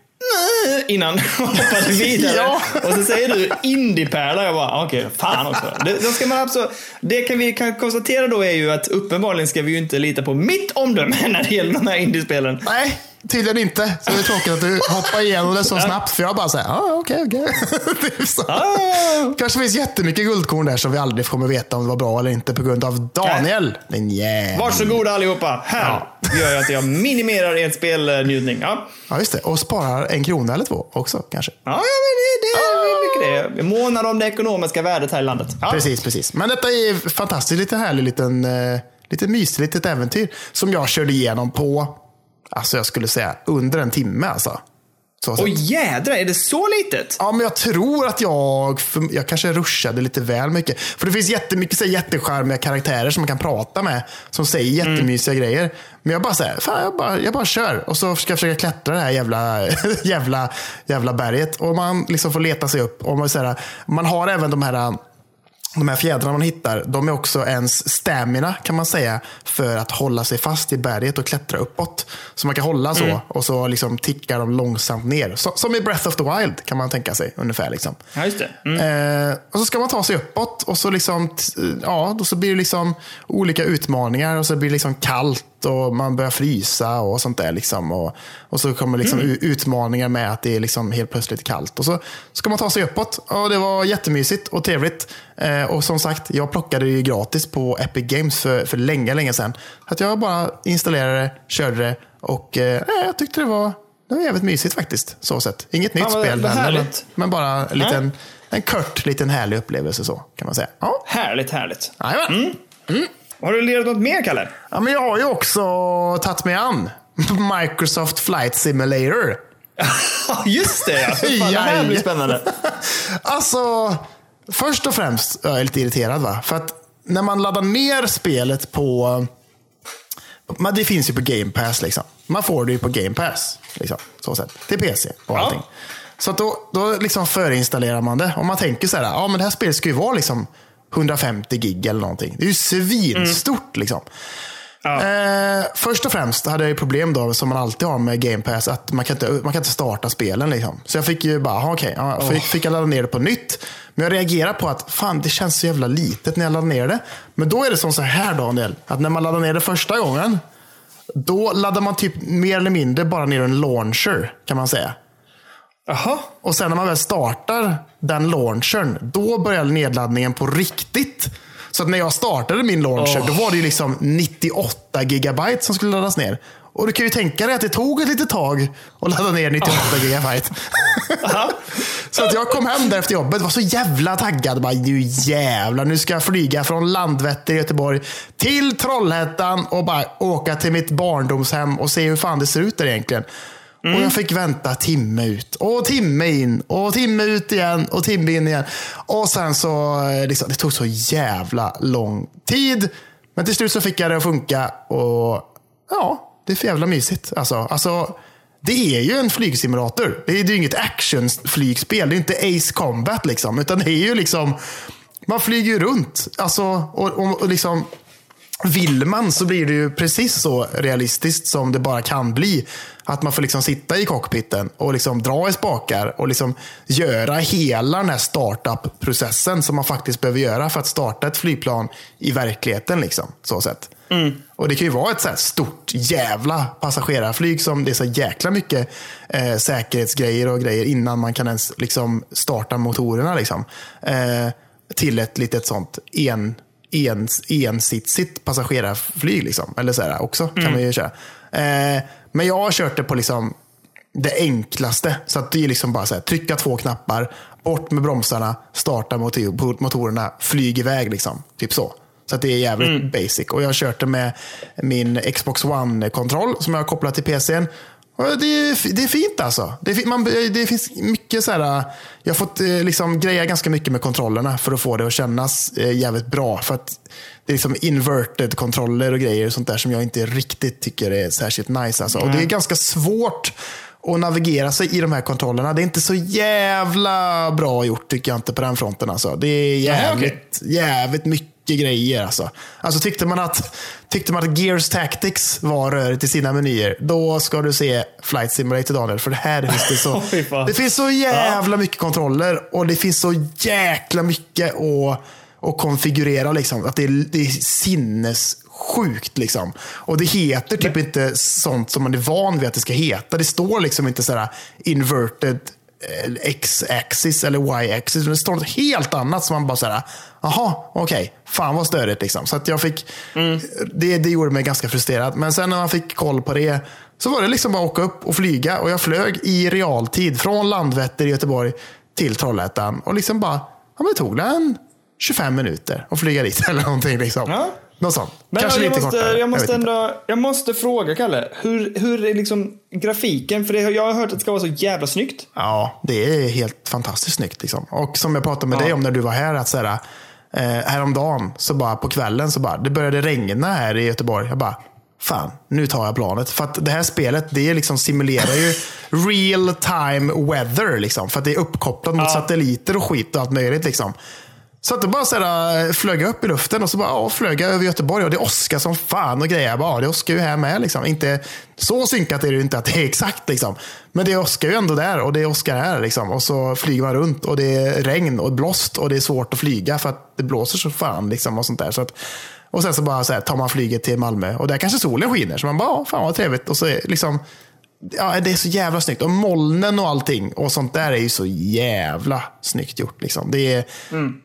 "Nej", innan hoppade vidare. Ja. Och så säger du indiepärla. Jag bara, okej, fan också. Det, då ska man absolut, det kan vi kan konstatera då är ju att uppenbarligen ska vi ju inte lita på mitt omdöme när det gäller de här indiespelen. Nej, tydligen inte. Så det är tråkigt att du hoppar igenom det så snabbt. För jag bara säger, ja okej, okej. Ah. kanske finns jättemycket guldkorn där som vi aldrig kommer veta om det var bra eller inte på grund av Daniel. Den jäveln. Varsågoda allihopa. Här gör jag att jag minimerar ert spelnjutning. Ja, Ja, just det. Och sparar en krona eller två också kanske. ja men det, det är mycket det. Vi månar om det ekonomiska värdet här i landet. Ja. Precis, precis. Men detta är fantastiskt lite härlig liten, eh, lite mysigt litet äventyr som jag körde igenom på, alltså jag skulle säga under en timme alltså. Så. Och jädrar, är det så litet? Ja, men jag tror att jag, jag kanske rushade lite väl mycket. För det finns jättemycket så här, jättecharmiga karaktärer som man kan prata med. Som säger jättemysiga grejer. Men jag bara säger, fan jag bara, jag bara kör. Och så ska jag försöka klättra det här jävla, jävla, jävla berget. Och man liksom får leta sig upp. Och man, så här, man har även de här de här fjädrarna man hittar, de är också ens stamina kan man säga för att hålla sig fast i berget och klättra uppåt. Så man kan hålla så och så liksom tickar de långsamt ner. Så, som i Breath of the Wild kan man tänka sig ungefär. Liksom. Ja. Mm. Eh, och så ska man ta sig uppåt och så, liksom, ja, då så blir det liksom olika utmaningar och så blir det liksom kallt och man börjar frysa och sånt där. Liksom. Och, och så kommer liksom u- utmaningar med att det är liksom helt plötsligt kallt. Och så ska man ta sig uppåt och det var jättemysigt och trevligt. Eh, och som sagt, jag plockade det ju gratis på Epic Games för, för länge, länge sedan. Att jag bara installerade det, körde det och eh, jag tyckte det var, det var jävligt mysigt faktiskt. Så sett. Inget nytt Ja, spel men, men bara en liten, en kort, liten härlig upplevelse så kan man säga. Ja, Härligt, härligt. Jajamän. Har du lirat något mer, Kalle? ja men jag har ju också tagit mig an Microsoft Flight Simulator. Ja, just det ja. Fan, det här blir spännande. Alltså, först och främst är jag lite irriterad. va? För att när man laddar ner spelet på... Men det finns ju på Game Pass. Liksom. Man får det ju på Game Pass. Liksom, så sätt. Till PC och Ja. allting. Så att då, då liksom förinstallerar man det. Och man tänker så här, ja men det här spelet ska ju vara liksom 150 gig eller någonting. Det är ju svinstort liksom. Eh, först och främst hade jag problem då, som man alltid har med Game Pass, att man kan inte, man kan inte starta spelen. Liksom. Så jag fick ju bara, aha, okej, ja, fick, fick jag ladda ner det på nytt. Men jag reagerar på att fan, det känns så jävla litet när jag laddar ner det. Men då är det som så här Daniel, att när man laddar ner det första gången, då laddar man typ mer eller mindre bara ner en launcher, kan man säga. Jaha. Och sen när man väl startar den launchern, då börjar nedladdningen på riktigt. Så att när jag startade min launcher, då var det ju liksom 98 gigabyte som skulle laddas ner. Och du kan ju tänka dig att det tog ett litet tag att ladda ner 98 gigabyte. så att jag kom hem där efter jobbet var så jävla taggad. Bara, nu jävlar, nu ska jag flyga från Landvetter i Göteborg till Trollhättan och bara åka till mitt barndomshem och se hur fan det ser ut där egentligen. Mm. Och jag fick vänta timme ut och timme in och timme ut igen och timme in igen. Och sen så, eh, liksom, det tog så jävla lång tid. Men till slut så fick jag det att funka och ja, det är för jävla mysigt. Alltså, alltså, det är ju en flygsimulator. Det är ju inget actionflygspel. Det är inte Ace Combat liksom. Utan det är ju liksom, man flyger ju runt. Alltså, och, och, och liksom, vill man så blir det ju precis så realistiskt som det bara kan bli. Att man får liksom sitta i cockpiten och liksom dra i spakar och liksom göra hela den här startup-processen som man faktiskt behöver göra för att starta ett flygplan i verkligheten. Liksom, så sett. Och Det kan ju vara ett så stort jävla passagerarflyg som det är så jäkla mycket eh, säkerhetsgrejer och grejer innan man kan ens liksom, starta motorerna. Liksom. Eh, till ett litet sånt en en, ensitsigt passagerarflyg. Liksom. Eller så här också kan man ju köra. Eh, men jag har kört det på liksom det enklaste. Så att det är liksom bara så här, trycka två knappar, bort med bromsarna, starta motor, motorerna, flyg iväg. Liksom. Typ så. Så att det är jävligt basic. Och jag har kört det med min Xbox One-kontroll som jag har kopplat till PCn. Det är, det är fint alltså. Det, är, man, det finns mycket så här. Jag har fått eh, liksom greja ganska mycket med kontrollerna för att få det att kännas eh, jävligt bra. För att det är liksom inverted kontroller och grejer och sånt där som jag inte riktigt tycker är särskilt nice. Alltså. Och det är ganska svårt att navigera sig i de här kontrollerna. Det är inte så jävla bra gjort tycker jag inte på den fronten. Alltså. Det är jävligt, jävligt mycket grejer. Alltså. Alltså, tyckte, man att, tyckte man att Gears Tactics var rörigt i sina menyer, då ska du se Flight Simulator Daniel. För det här finns det så, det finns så jävla mycket kontroller och det finns så jäkla mycket att, att konfigurera. Liksom. Att det, är, det är sinnessjukt. Liksom. Och det heter typ inte sånt som man är van vid att det ska heta. Det står liksom inte sådär inverted eh, Eh, x-axis eller y-axis. Det står något helt annat som man bara såhär, jaha, okej, fan vad störigt liksom. Så att jag fick, det, det gjorde mig ganska frustrerad. Men sen när man fick koll på det så var det liksom bara att åka upp och flyga. Och jag flög i realtid från Landvetter i Göteborg till Trollhättan. Och liksom bara, ja men det tog en 25 minuter att flyga dit eller någonting. Liksom. Ja. Något sånt. Men Kanske jag, lite måste, kortare. jag, måste inte. ändå, jag måste fråga Kalle, hur, hur är liksom grafiken? För det, jag har hört att det ska vara så jävla snyggt. Ja, det är helt fantastiskt snyggt. Liksom. Och som jag pratade med Ja. dig om när du var här, att så här, eh, häromdagen, så bara på kvällen, så bara, det började regna här i Göteborg. Jag bara, fan, nu tar jag planet. För att det här spelet, det liksom simulerar ju real time weather. Liksom, för att det är uppkopplat mot Ja. satelliter och skit och allt möjligt. Liksom. Så att det bara så här, eh, flög jag upp i luften och så bara, ja, flög jag över Göteborg och det åskar som fan och grejer. Jag bara, ja, det åskar ju här med. Liksom. Inte, så synkat är det ju inte att det är exakt. Liksom. Men det åskar ju ändå där och det åskar här. Liksom. Och så flyger man runt och det är regn och blåst och det är svårt att flyga för att det blåser så fan. Liksom, och sånt där. Så att, och sen så bara så här, tar man flyget till Malmö och där kanske solen skiner. Så man bara, ja, fan vad trevligt. Och så är, liksom, Ja, det är så jävla snyggt. Och molnen och allting och sånt där är ju så jävla snyggt gjort. Liksom. Det är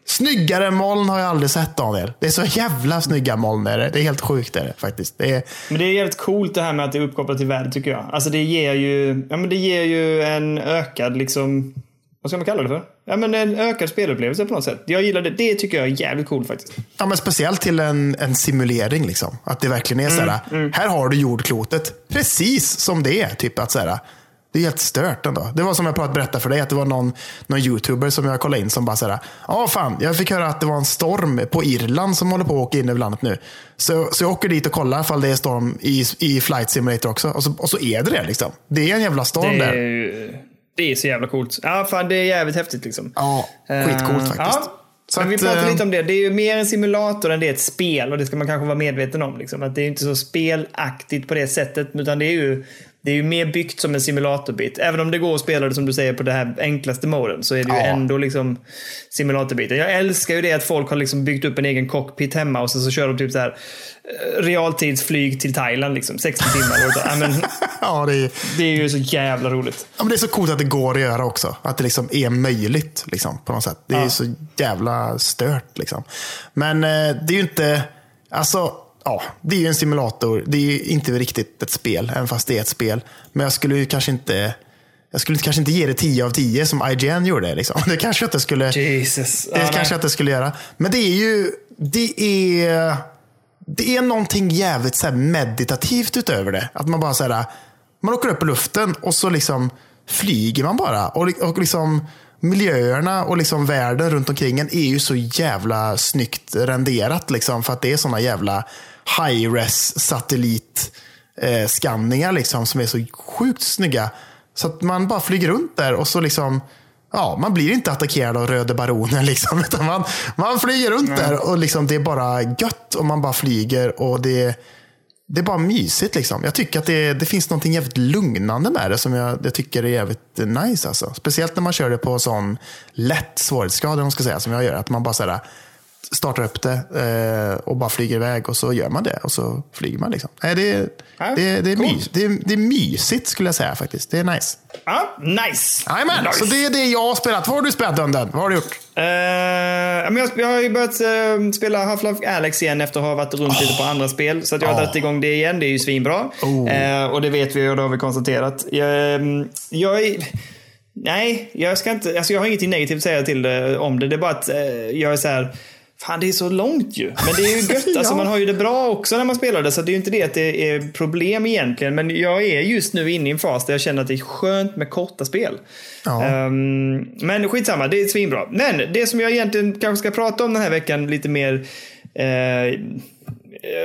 Snyggare moln har jag aldrig sett Daniel. Det är så jävla snygga moln. Är det. det är helt sjukt är det, faktiskt. Det är, Men det är jävligt coolt det här med att det är uppkopplat till världen tycker jag. Alltså det ger ju, ja men det ger ju en ökad liksom, vad ska man kalla det för? Ja men en ökad spelupplevelse på något sätt. Jag gillar det. Det tycker jag är jävligt coolt faktiskt. ja, men speciellt till en, en simulering. Liksom. Att det verkligen är så här. Här har du jordklotet precis som det är. Typ att så här, det är helt stört ändå. Det var som jag berättade för dig, att det var någon, någon youtuber som jag kollade in som bara såhär, ja fan, jag fick höra att det var en storm på Irland som håller på att åka in över landet nu. Så, så jag åker dit och kollar ifall det är storm i, i Flight Simulator också. Och så, och så är det det liksom. Det är en jävla storm Det är, där. Det är så jävla coolt. Ja fan det är jävligt häftigt liksom. Ja, skitcoolt Eh, faktiskt. Ja. Så Men vi att, pratade eh, lite om det. Det är ju mer en simulator än det är ett spel och det ska man kanske vara medveten om. Liksom. Att det är inte så spelaktigt på det sättet utan det är ju det är ju mer byggt som en simulatorbit. Även om det går att spela det som du säger på det här enklaste moden så är det ju Ja. ändå liksom simulatorbiten. Jag älskar ju det att folk har liksom byggt upp en egen cockpit hemma och så, så kör de typ så här eh, realtidsflyg till Thailand liksom 60 timmar. Ja, men, Ja, det är, det är ju så jävla roligt. ja, men det är så coolt att det går att göra också. Att det liksom är möjligt liksom, på något sätt. Det är Ja. så jävla stört. Liksom. Men eh, det är ju inte... Alltså, ja, det är ju en simulator. Det är ju inte riktigt ett spel, även fast det är ett spel. Men jag skulle ju kanske inte jag skulle kanske inte ge det 10 av 10 som IGN gjorde. Liksom. Det kanske jag inte skulle, Jesus. det kanske inte skulle göra. Men det är ju det är, det är någonting jävligt så meditativt utöver det. Att man bara så här, man åker upp i luften och så liksom flyger man bara. Och, och liksom miljöerna och liksom världen runt omkring en är ju så jävla snyggt renderat. Liksom, för att det är såna jävla high-res satellit eh, skanningar liksom, som är så sjukt snygga. Så att man bara flyger runt där och så liksom Ja, man blir inte attackerad av röde baronen. Liksom, utan man, man flyger runt Nej. där och liksom, det är bara gött och man bara flyger. och det, det är bara mysigt. Liksom. Jag tycker att det, det finns något jävligt lugnande med det som jag, jag tycker är jävligt nice. Alltså. Speciellt när man kör det på sån lätt svårighetsgrad, ska säga, som jag gör. Att man bara så startar upp det eh, och bara flyger iväg och så gör man det och så flyger man. Liksom. Nej, det, ja, det, det, är cool. mys, det, det är mysigt skulle jag säga faktiskt. Det är nice. Ja, nice. Jajamän, nice. så det är det jag har spelat. Vad har du spelat Dunden? Vad har du gjort? Uh, jag, jag har ju börjat uh, spela Half-Life Alex igen efter att ha varit runt oh. lite på andra spel. Så att jag har oh. dragit igång det igen. Det är ju svinbra. Oh. Uh, och det vet vi och det har vi konstaterat. Jag, ehm, jag är... Nej, jag ska inte, alltså jag har inget negativt att säga till det, om det. Det är bara att jag är så här Fan, det är så långt ju. Men det är ju gött. ja. alltså, man har ju det bra också när man spelar det. Så det är ju inte det att det är problem egentligen. Men jag är just nu inne i en fas där jag känner att det är skönt med korta spel. Ja. Um, men skitsamma, det är svinbra. Men det som jag egentligen kanske ska prata om den här veckan lite mer eh,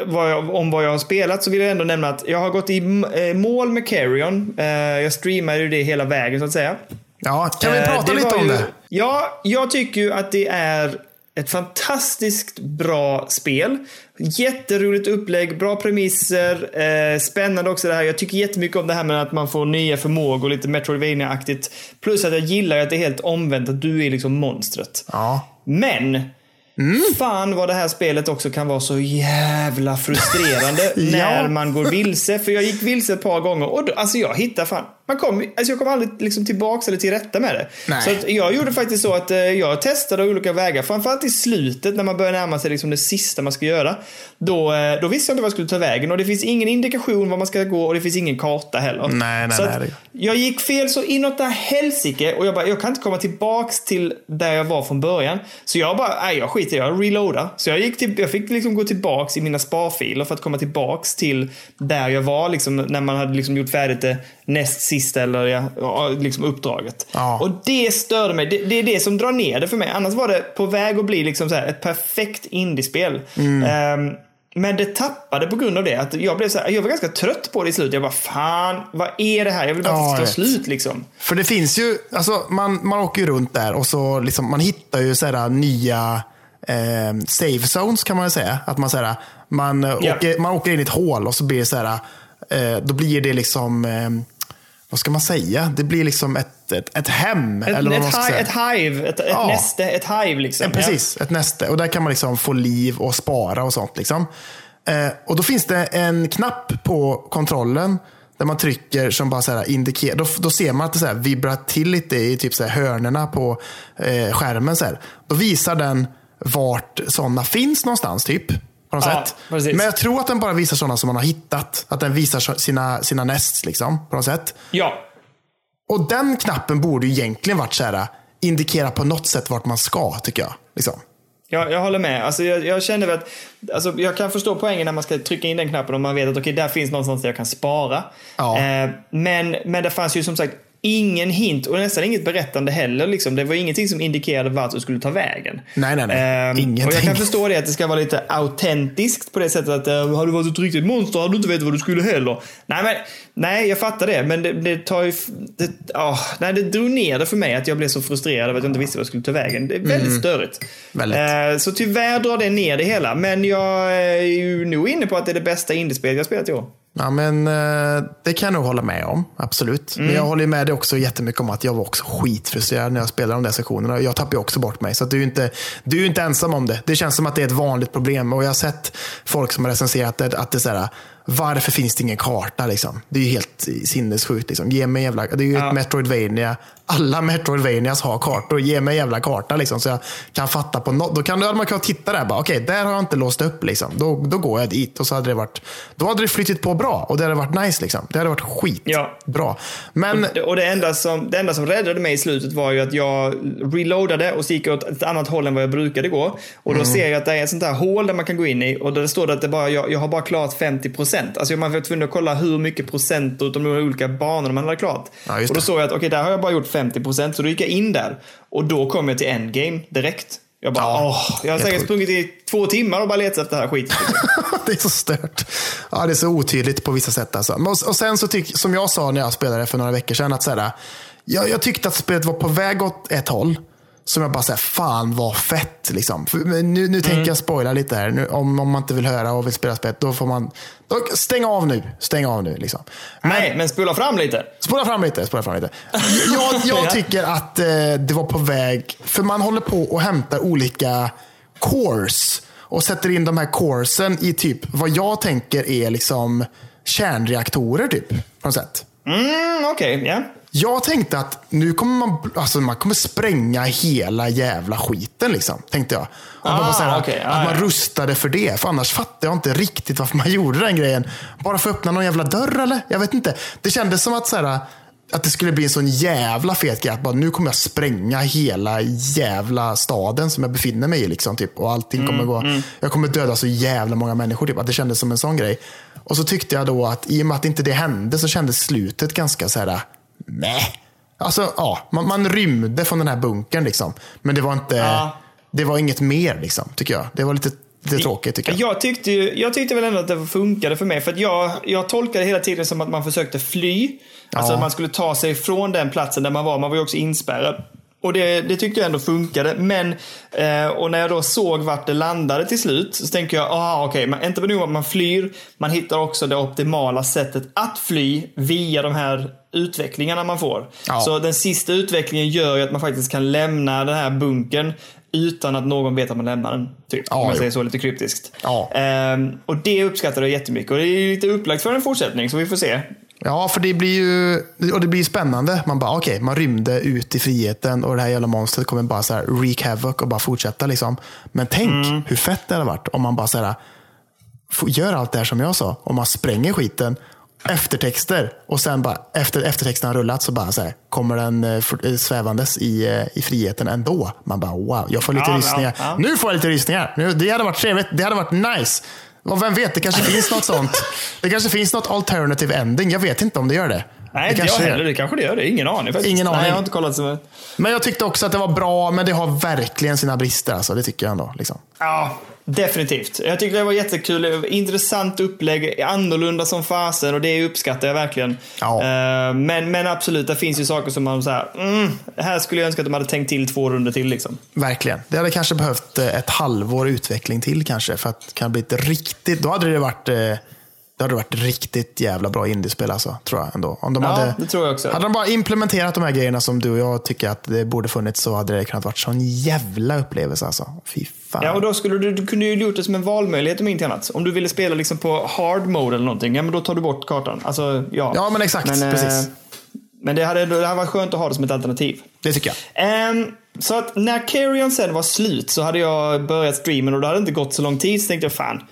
vad jag, om vad jag har spelat så vill jag ändå nämna att jag har gått i eh, mål med Carrion. Eh, jag streamade ju det hela vägen så att säga. Ja, kan vi prata lite om ju, det? Ja, jag tycker ju att det är ett fantastiskt bra spel. Jätteroligt upplägg, bra premisser, eh, spännande också det här. Jag tycker jättemycket om det här med att man får nya förmågor, lite Metroidvania-aktigt. Plus att jag gillar att det är helt omvänt, att du är liksom monstret. Ja. Men Mm. Fan vad det här spelet också kan vara så jävla frustrerande ja. när man går vilse. För jag gick vilse ett par gånger och då, alltså jag hittar fan man kom, alltså jag kom aldrig liksom tillbaks eller till rätta med det. Nej. Så jag gjorde faktiskt så att eh, jag testade olika vägar. Framförallt i slutet när man börjar närma sig liksom det sista man ska göra. Då, eh, då visste jag inte vad jag skulle ta vägen och det finns ingen indikation var man ska gå och det finns ingen karta heller. Nej, nej, så nej. Jag gick fel så inåt där helsike och jag bara, jag kan inte komma tillbaks till där jag var från början. Så jag bara, nej jag skiter jag reloadar. Så jag, gick till, jag fick liksom gå tillbaks i mina sparfiler för att komma tillbaks till där jag var liksom när man hade liksom gjort färdigt det näst sista eller ja, liksom uppdraget. Ja. Och det störde mig. Det, det, är det som drar ner det för mig. Annars var det på väg att bli liksom så här, ett perfekt indiespel. Mm. Um, men det tappade på grund av det. Att jag, blev så här, jag var ganska trött på det i slutet. Jag bara, fan, vad är det här? Jag vill bara ja, att det ska slut liksom. För det finns ju, alltså man, man åker ju runt där och så liksom, man hittar ju så nya eh, save zones kan man säga. Att man, så här, man, ja. åker, man åker in i ett hål och så blir det så här, eh, då blir det liksom eh, vad ska man säga? Det blir liksom ett, ett, ett hem. Ett, eller vad man ska hi, ett hive, ett, ett ja. näste, ett hive liksom. precis, ja. ett näste. Och där kan man liksom få liv och spara och sånt. Liksom. Eh, och då finns det en knapp på kontrollen där man trycker som bara så här indikerar. Då, då ser man att det så här vibrar till lite i typ så här hörnerna på eh, skärmen. Så här. Då visar den vart sådana finns någonstans. typ på något ja, sätt. Precis. Men jag tror att den bara visar sådana som man har hittat. Att den visar sina, sina nests liksom, på något sätt. Ja. Och den knappen borde ju egentligen varit så här, indikera på något sätt vart man ska, tycker jag. Liksom. Jag, jag håller med. Alltså, jag, jag känner att, alltså, jag kan förstå poängen när man ska trycka in den knappen och man vet att okay, där finns någonstans där jag kan spara. Ja. Eh, men, men det fanns ju som sagt ingen hint och nästan inget berättande heller. Liksom. Det var ingenting som indikerade vart du skulle ta vägen. Nej, nej, nej. Um, ingenting. Och jag kan förstå det att det ska vara lite autentiskt på det sättet att uh, har du varit ett riktigt monster hade du inte vetat vad du skulle heller. Nej, men, nej jag fattar det. Men det, det tar ju... Det, oh, nej, det drog ner det för mig att jag blev så frustrerad över att jag inte visste vad jag skulle ta vägen. Det är väldigt mm. störigt. Väldigt. Uh, så tyvärr drar det ner det hela. Men jag är ju nog inne på att det är det bästa indiespelet jag spelat i år. Ja, men eh, det kan jag nog hålla med om. Absolut. Mm. Men jag håller med dig också jättemycket om att jag var också skitfrustrerad när jag spelade de där sektionerna. Jag tappade också bort mig. Så du är inte, du är inte ensam om det. Det känns som att det är ett vanligt problem. Och jag har sett folk som har recenserat det, att det är så här, varför finns det ingen karta? Liksom? Det är ju helt sinnessjukt. Liksom. Ge mig jävla, det är ju Ja. ett Metroidvania. Alla Metroidvanias har kartor. Ge mig en jävla karta liksom, så jag kan fatta på något. Då kan man kunnat titta där. bara, Okej, där har jag inte låst upp. Liksom. Då, då går jag dit. Och så hade det varit, då hade det flyttit på bra och det hade varit nice. Liksom. Det hade varit skitbra. Ja. Men Det- Och det enda, som, det enda som räddade mig i slutet var ju att jag reloadade och så gick jag åt ett annat håll än vad jag brukade gå. Och Mm. då ser jag att det är ett sånt här hål där man kan gå in i och där det står att det bara, jag, jag har bara klarat 50%. Alltså man var tvungen att kolla hur mycket procent utav de olika banorna man hade klart. Ja, och då det. såg jag att okej, där har jag bara gjort 50%. Så då gick jag in där och då kom jag till endgame direkt. Jag bara, Ja, åh, jag har säkert sprungit i två timmar och bara letat efter det här skiten. det är så stört. Ja, det är så otydligt på vissa sätt. Alltså. Men- Och sen så tyck, som jag sa när jag spelade för några veckor sedan, att så här, jag, jag tyckte att spelet var på väg åt ett håll. Som jag bara säger, fan vad fett. Liksom. För, men nu nu tänker jag spoila lite här. Nu, om, om man inte vill höra och vill spela spelet, då får man då, stäng av nu. Stäng av nu. Liksom. Nej, men spola fram lite. Spola fram lite. Spola fram lite. Jag, jag Ja. tycker att eh, det var på väg, för man håller på och hämtar olika cores och sätter in de här coresen i typ vad jag tänker är liksom kärnreaktorer typ. På något sätt. Mm, okej, ja. Jag tänkte att nu kommer man, alltså man kommer spränga hela jävla skiten. Liksom, tänkte jag. Ah, här, okej. Ah, att man ja. rustade för det. För annars fattar jag inte riktigt varför man gjorde den grejen. Bara för att öppna någon jävla dörr eller? Jag vet inte. Det kändes som att, så här, att det skulle bli en sån jävla fet grej. Att bara, nu kommer jag spränga hela jävla staden som jag befinner mig i. Liksom, typ. Och allting kommer Mm, gå. Jag kommer döda så jävla många människor. Typ. Att det kändes som en sån grej. Och så tyckte jag då att i och med att inte det hände så kändes slutet ganska så här. Nej. Alltså, ja, man, man rymde från den här bunkern liksom. Men det var inte, Ja. det var inget mer liksom, tycker jag. Det var lite, lite tråkigt tycker jag. Jag tyckte, jag tyckte väl ändå att det funkade för mig. För att jag, jag tolkade hela tiden som att man försökte fly. Alltså Ja. att man skulle ta sig från den platsen där man var. Man var ju också inspärrad. Och det, det tyckte jag ändå funkade. Men, eh, och när jag då såg vart det landade till slut så tänker jag, ah okej, okay, inte nog att man flyr, man hittar också det optimala sättet att fly via de här utvecklingarna man får. Ja. Så den sista utvecklingen gör ju att man faktiskt kan lämna den här bunkern utan att någon vet att man lämnar den. Typ, Ja, om man säger så lite kryptiskt. Ja. Ehm, och det uppskattar jag jättemycket. Och det är ju lite upplagt för en fortsättning, så vi får se. Ja, för det blir ju och det blir spännande. Man bara, okej, man rymde ut i friheten och det här jävla monstret kommer bara så här wreak havoc och bara fortsätta. Liksom. Men tänk Mm. hur fett det hade varit om man bara så här, gör allt det här som jag sa. Om man spränger skiten, eftertexter och sen bara efter eftertexten har rullat så bara så här, kommer den eh, eh, svävandes i, eh, i friheten ändå. Man bara, wow, jag får lite Ja, rysningar. ja, ja. Nu får jag lite rysningar. Nu, det hade varit trevligt. Det hade varit nice. Och vem vet, det kanske finns något sånt. Det kanske finns något alternative ending. Jag vet inte om det gör det. Nej, inte jag heller. Det kanske det gör. Det ingen aning faktiskt. Ingen Nej, aning. jag har inte kollat så. Men jag tyckte också att det var bra, men det har verkligen sina brister. Alltså. Det tycker jag ändå. Liksom. Ja, definitivt. Jag tyckte det var jättekul. Intressant upplägg. Annorlunda som fasen och det uppskattar jag verkligen. Ja. Eh, men, men absolut, det finns ju saker som man så här, mm, här skulle jag önska att de hade tänkt till två runder till liksom. Verkligen. Det hade kanske behövt eh, ett halvår utveckling till kanske. För att det kan bli ett riktigt... Då hade det varit... Det hade varit riktigt jävla bra indiespel alltså, tror jag ändå. Om de Ja, hade, det tror jag också. Hade de bara implementerat de här grejerna som du och jag tycker att det borde funnits så hade det kunnat varit sån jävla upplevelse alltså. Fy fan. Ja, och då skulle du, du kunde ju gjort det som en valmöjlighet om inte annat. Om du ville spela liksom på hard mode eller någonting, ja men då tar du bort kartan. Alltså, ja. Ja, men exakt. eh, Precis. Men det hade, det hade varit skönt att ha det som ett alternativ. Det tycker jag. Ehm, så att när Carrion sen var slut så hade jag börjat streamen och det hade inte gått så lång tid så tänkte jag fan,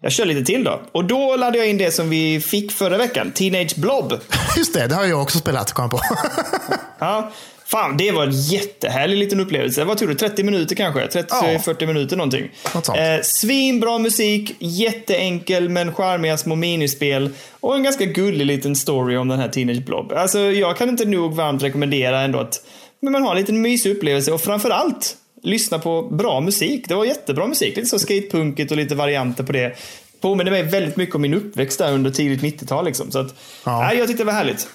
jag kör lite till då. Och då laddade jag in det som vi fick förra veckan, Teenage Blob. Just det, det har jag också spelat, kom på. Ja, fan, det var en jättehärlig liten upplevelse. Vad tror du? 30 minuter kanske? 30-40 Ja. minuter någonting. Något sånt. Eh, svinbra musik, jätteenkel men charmiga små minispel och en ganska gullig liten story om den här Teenage Blob. Alltså, jag kan inte nog varmt rekommendera ändå att men man har en liten mysig upplevelse och framförallt lyssna på bra musik. Det var jättebra musik. Lite så skatepunkigt och lite varianter på det. Påminner mig väldigt mycket om min uppväxt där under tidigt 90-tal. Liksom. Så att, Ja. nej, jag tyckte det var härligt.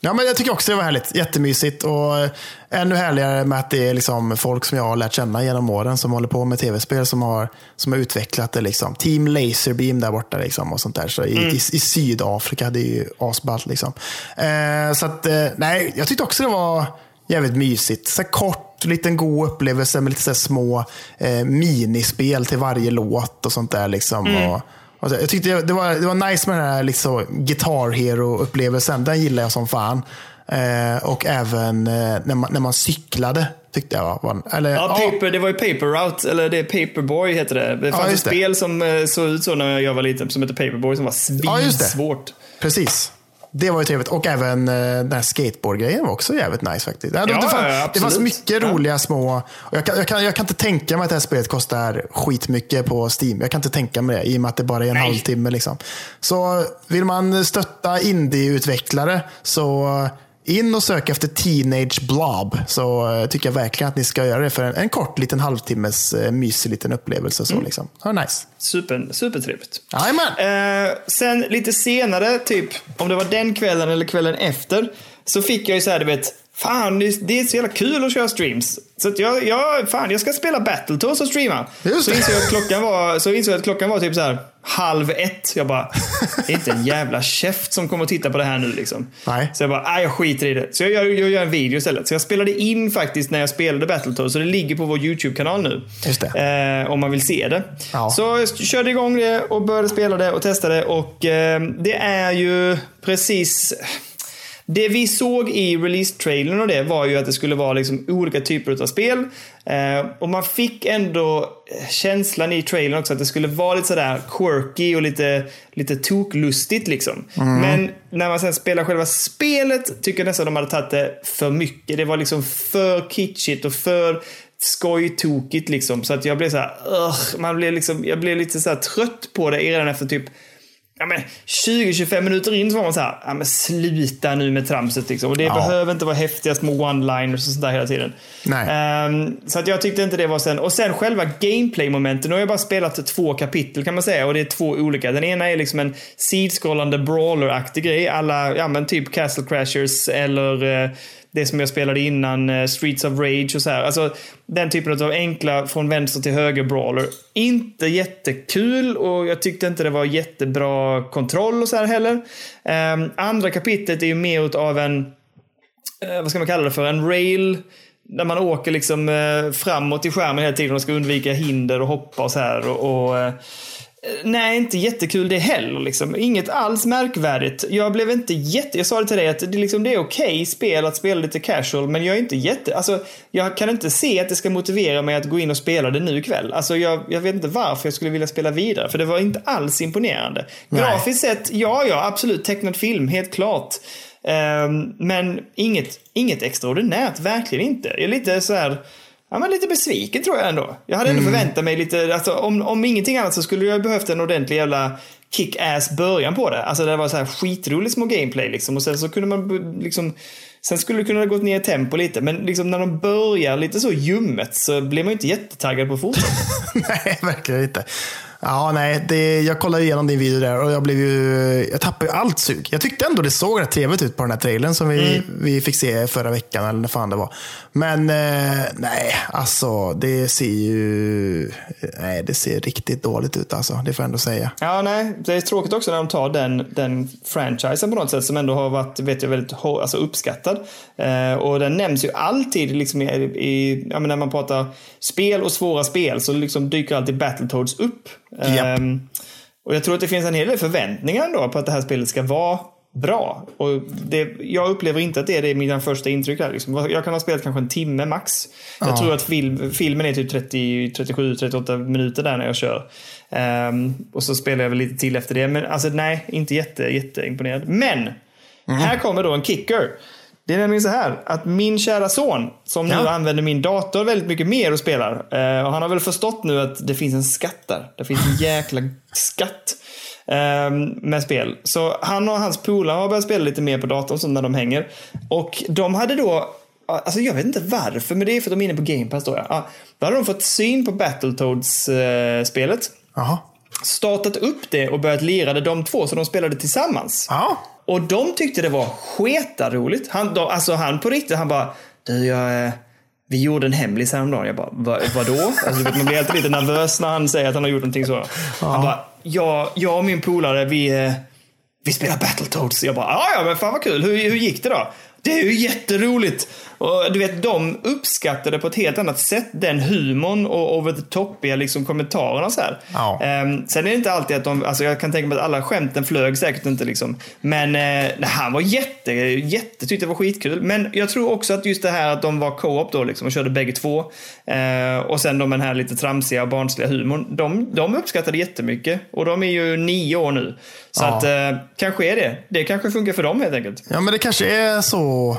Ja, men jag tycker också det var härligt. Jättemysigt. Och ännu härligare med att det är liksom folk som jag har lärt känna genom åren som håller på med tv-spel som har, som har utvecklat det. Liksom. Team Laserbeam där borta liksom, och sånt där. Så i, i, I Sydafrika, det är ju asballt. Liksom. Eh, så att, eh, nej, jag tyckte också det var jävligt mysigt. Så kort, liten god upplevelse med lite så små eh, minispel till varje låt och sånt där. Liksom. Och, Alltså, Jag tyckte det var, det var nice med den här liksom, Guitar Hero-upplevelsen. Den gillar jag som fan. Eh, och även eh, när, man, när man cyklade tyckte jag var... Eller, Ja, paper, det var ju Paper Route, eller det är Paperboy heter det. Det fanns ett just det. spel som eh, såg ut så när jag var liten, som hette Paperboy, som var Ja, svinsvårt. Precis. Det var ju trevligt. Och även eh, den här skateboardgrejen var också jävligt nice faktiskt. Ja, det, Ja, det, fanns, ja, det fanns mycket roliga små... Jag, kan, jag, kan, jag kan inte tänka mig att det här spelet kostar skitmycket på Steam. Jag kan inte tänka mig det i och med att det bara är en Nej. halvtimme. Liksom. Så vill man stötta indie-utvecklare så in och sök efter Teenage Blob. Så eh, tycker jag verkligen att ni ska göra det för en, en kort liten halvtimmes eh, mysig liten upplevelse. Så, Mm. liksom. ja, nice. Super, supertrevligt. Jajamän. Eh, sen lite senare, typ om det var den kvällen eller kvällen efter, så fick jag ju så här, du vet, fan det det är så jävla kul att köra streams. Så att jag, jag, fan, jag ska spela Battletoads och streama. Just så det. insåg jag att klockan var, så insåg jag att klockan var typ så här halv ett. Jag bara, det är inte en jävla käft som kommer att titta på det här nu liksom. Nej. Så jag bara, nej jag skiter i det. Så jag gör, jag gör en video istället. Så jag spelade in faktiskt när jag spelade Battletoads, så det ligger på vår YouTube-kanal nu. Just det. Eh, om man vill se det. Ja. Så jag körde igång det och började spela det och testade och eh, det är ju precis det vi såg i release-trailern och det var ju att det skulle vara liksom olika typer av spel. Eh, och man fick ändå eh, känslan i trailern också att det skulle vara lite sådär quirky och lite, lite toklustigt liksom. Men när man sen spelar själva spelet tycker jag nästan de hade tagit det för mycket. Det var liksom för kitschigt och för skojtokigt liksom. Så att jag blev så här, man blev liksom, jag blev lite så trött på det redan efter typ Ja, men 20-25 minuter in så var man så här, ja, men sluta nu med tramset liksom. Och det Ja. behöver inte vara häftiga små one-liners och sånt där hela tiden. Ehm, så att jag tyckte inte det var sen. Och sen själva gameplay-momenten. Nu har jag bara spelat två kapitel kan man säga. Och det är två olika. Den ena är liksom en sidskrollande brawler-aktig grej. Alla, ja men typ Castle Crashers eller eh, det som jag spelade innan, eh, Streets of Rage och så här. Alltså den typen av enkla från vänster till höger brawler. Inte jättekul och jag tyckte inte det var jättebra kontroll och så här heller. Um, andra kapitlet är ju mer av en uh, vad ska man kalla det för, en rail där man åker liksom uh, framåt i skärmen hela tiden och ska undvika hinder och hoppa och så här. Och, och, uh, nej, inte jättekul det heller. Liksom. Inget alls märkvärdigt. Jag blev inte jätte... Jag sa det till dig att det, liksom, det är okej spel att spela lite casual, men jag är inte jätte... Alltså, jag kan inte se att det ska motivera mig att gå in och spela det nu ikväll. Alltså, jag, jag vet inte varför jag skulle vilja spela vidare, för det var inte alls imponerande. Nej. Grafiskt sett, ja, ja, absolut. Tecknad film, helt klart. Ehm, men inget, inget extraordinärt, verkligen inte. Jag är lite så här, ja men lite besviken tror jag ändå. Jag hade ändå förväntat mig lite, alltså, om, om ingenting annat så skulle jag behövt en ordentlig jävla kick-ass början på det. Alltså det var så här skitroligt små gameplay liksom och sen så kunde man liksom Sen skulle det kunna gått ner i tempo lite, men liksom när de börjar lite så ljummet så blir man ju inte jättetaggad på att fortsätta. Nej, verkligen inte. Ja, nej, det, jag kollade igenom din video där och jag blev ju, jag tappade ju allt sug. Jag tyckte ändå det såg rätt trevligt ut på den här trailern som vi, vi fick se förra veckan eller när fan det var. Men eh, nej, alltså det ser ju, nej det ser riktigt dåligt ut alltså. Det får jag ändå säga. Ja, nej. Det är tråkigt också när de tar den, den franchisen på något sätt som ändå har varit vet jag, väldigt alltså uppskattad. Eh, och den nämns ju alltid liksom i, i ja, när man pratar spel och svåra spel så liksom dyker alltid Battletoads upp. Ehm, och jag tror att det finns en hel del förväntningar ändå på att det här spelet ska vara bra. Och det, jag upplever inte att det är det mina första intryck här. Liksom. Jag kan ha spelat kanske en timme max. Jag Ja. tror att film, filmen är typ 30, 37, 38 minuter där när jag kör. Ehm, och så spelar jag väl lite till efter det. Men alltså nej, inte jätte, jätteimponerad. Men, här kommer då en kicker. Det är nämligen så här att min kära son, som nu Ja. använder min dator väldigt mycket mer och spelar. eh, och han har väl förstått nu att det finns en skatt där. Det finns en jäkla skatt med spel. Så han och hans polare har börjat spela lite mer på datorn så när de hänger. Och de hade då Alltså jag vet inte varför, men det är för att de är inne på Game Pass då. Ja. Då hade de fått syn på Battletoads-spelet. Jaha. Startat upp det och börjat lira det de två, så de spelade tillsammans. Ja. Och de tyckte det var sketaroligt. Han, de, alltså han på riktigt, han bara, du jag, eh, vi gjorde en hemlis häromdagen. Jag bara, Va, vadå? Alltså, man blir alltid lite nervös när han säger att han har gjort någonting så. Han bara, jag, jag och min polare, vi, eh, vi spelar Battletoads. Jag bara, ja ja men fan vad kul, hur, hur gick det då? Det är ju jätteroligt. Och du vet, de uppskattade på ett helt annat sätt den humorn och over the topiga liksom kommentarerna så här. Ja. Ehm, sen är det inte alltid att de, alltså jag kan tänka mig att alla skämten flög säkert inte liksom. Men eh, han var jätte, jätte, tyckte det var skitkul. Men jag tror också att just det här att de var co-op då liksom och körde bägge två. Eh, och sen de den här lite tramsiga och barnsliga humorn. De, de uppskattade jättemycket. Och de är ju nio år nu. Så Ja. att eh, kanske är det. Det kanske funkar för dem helt enkelt. Ja, men det kanske är så.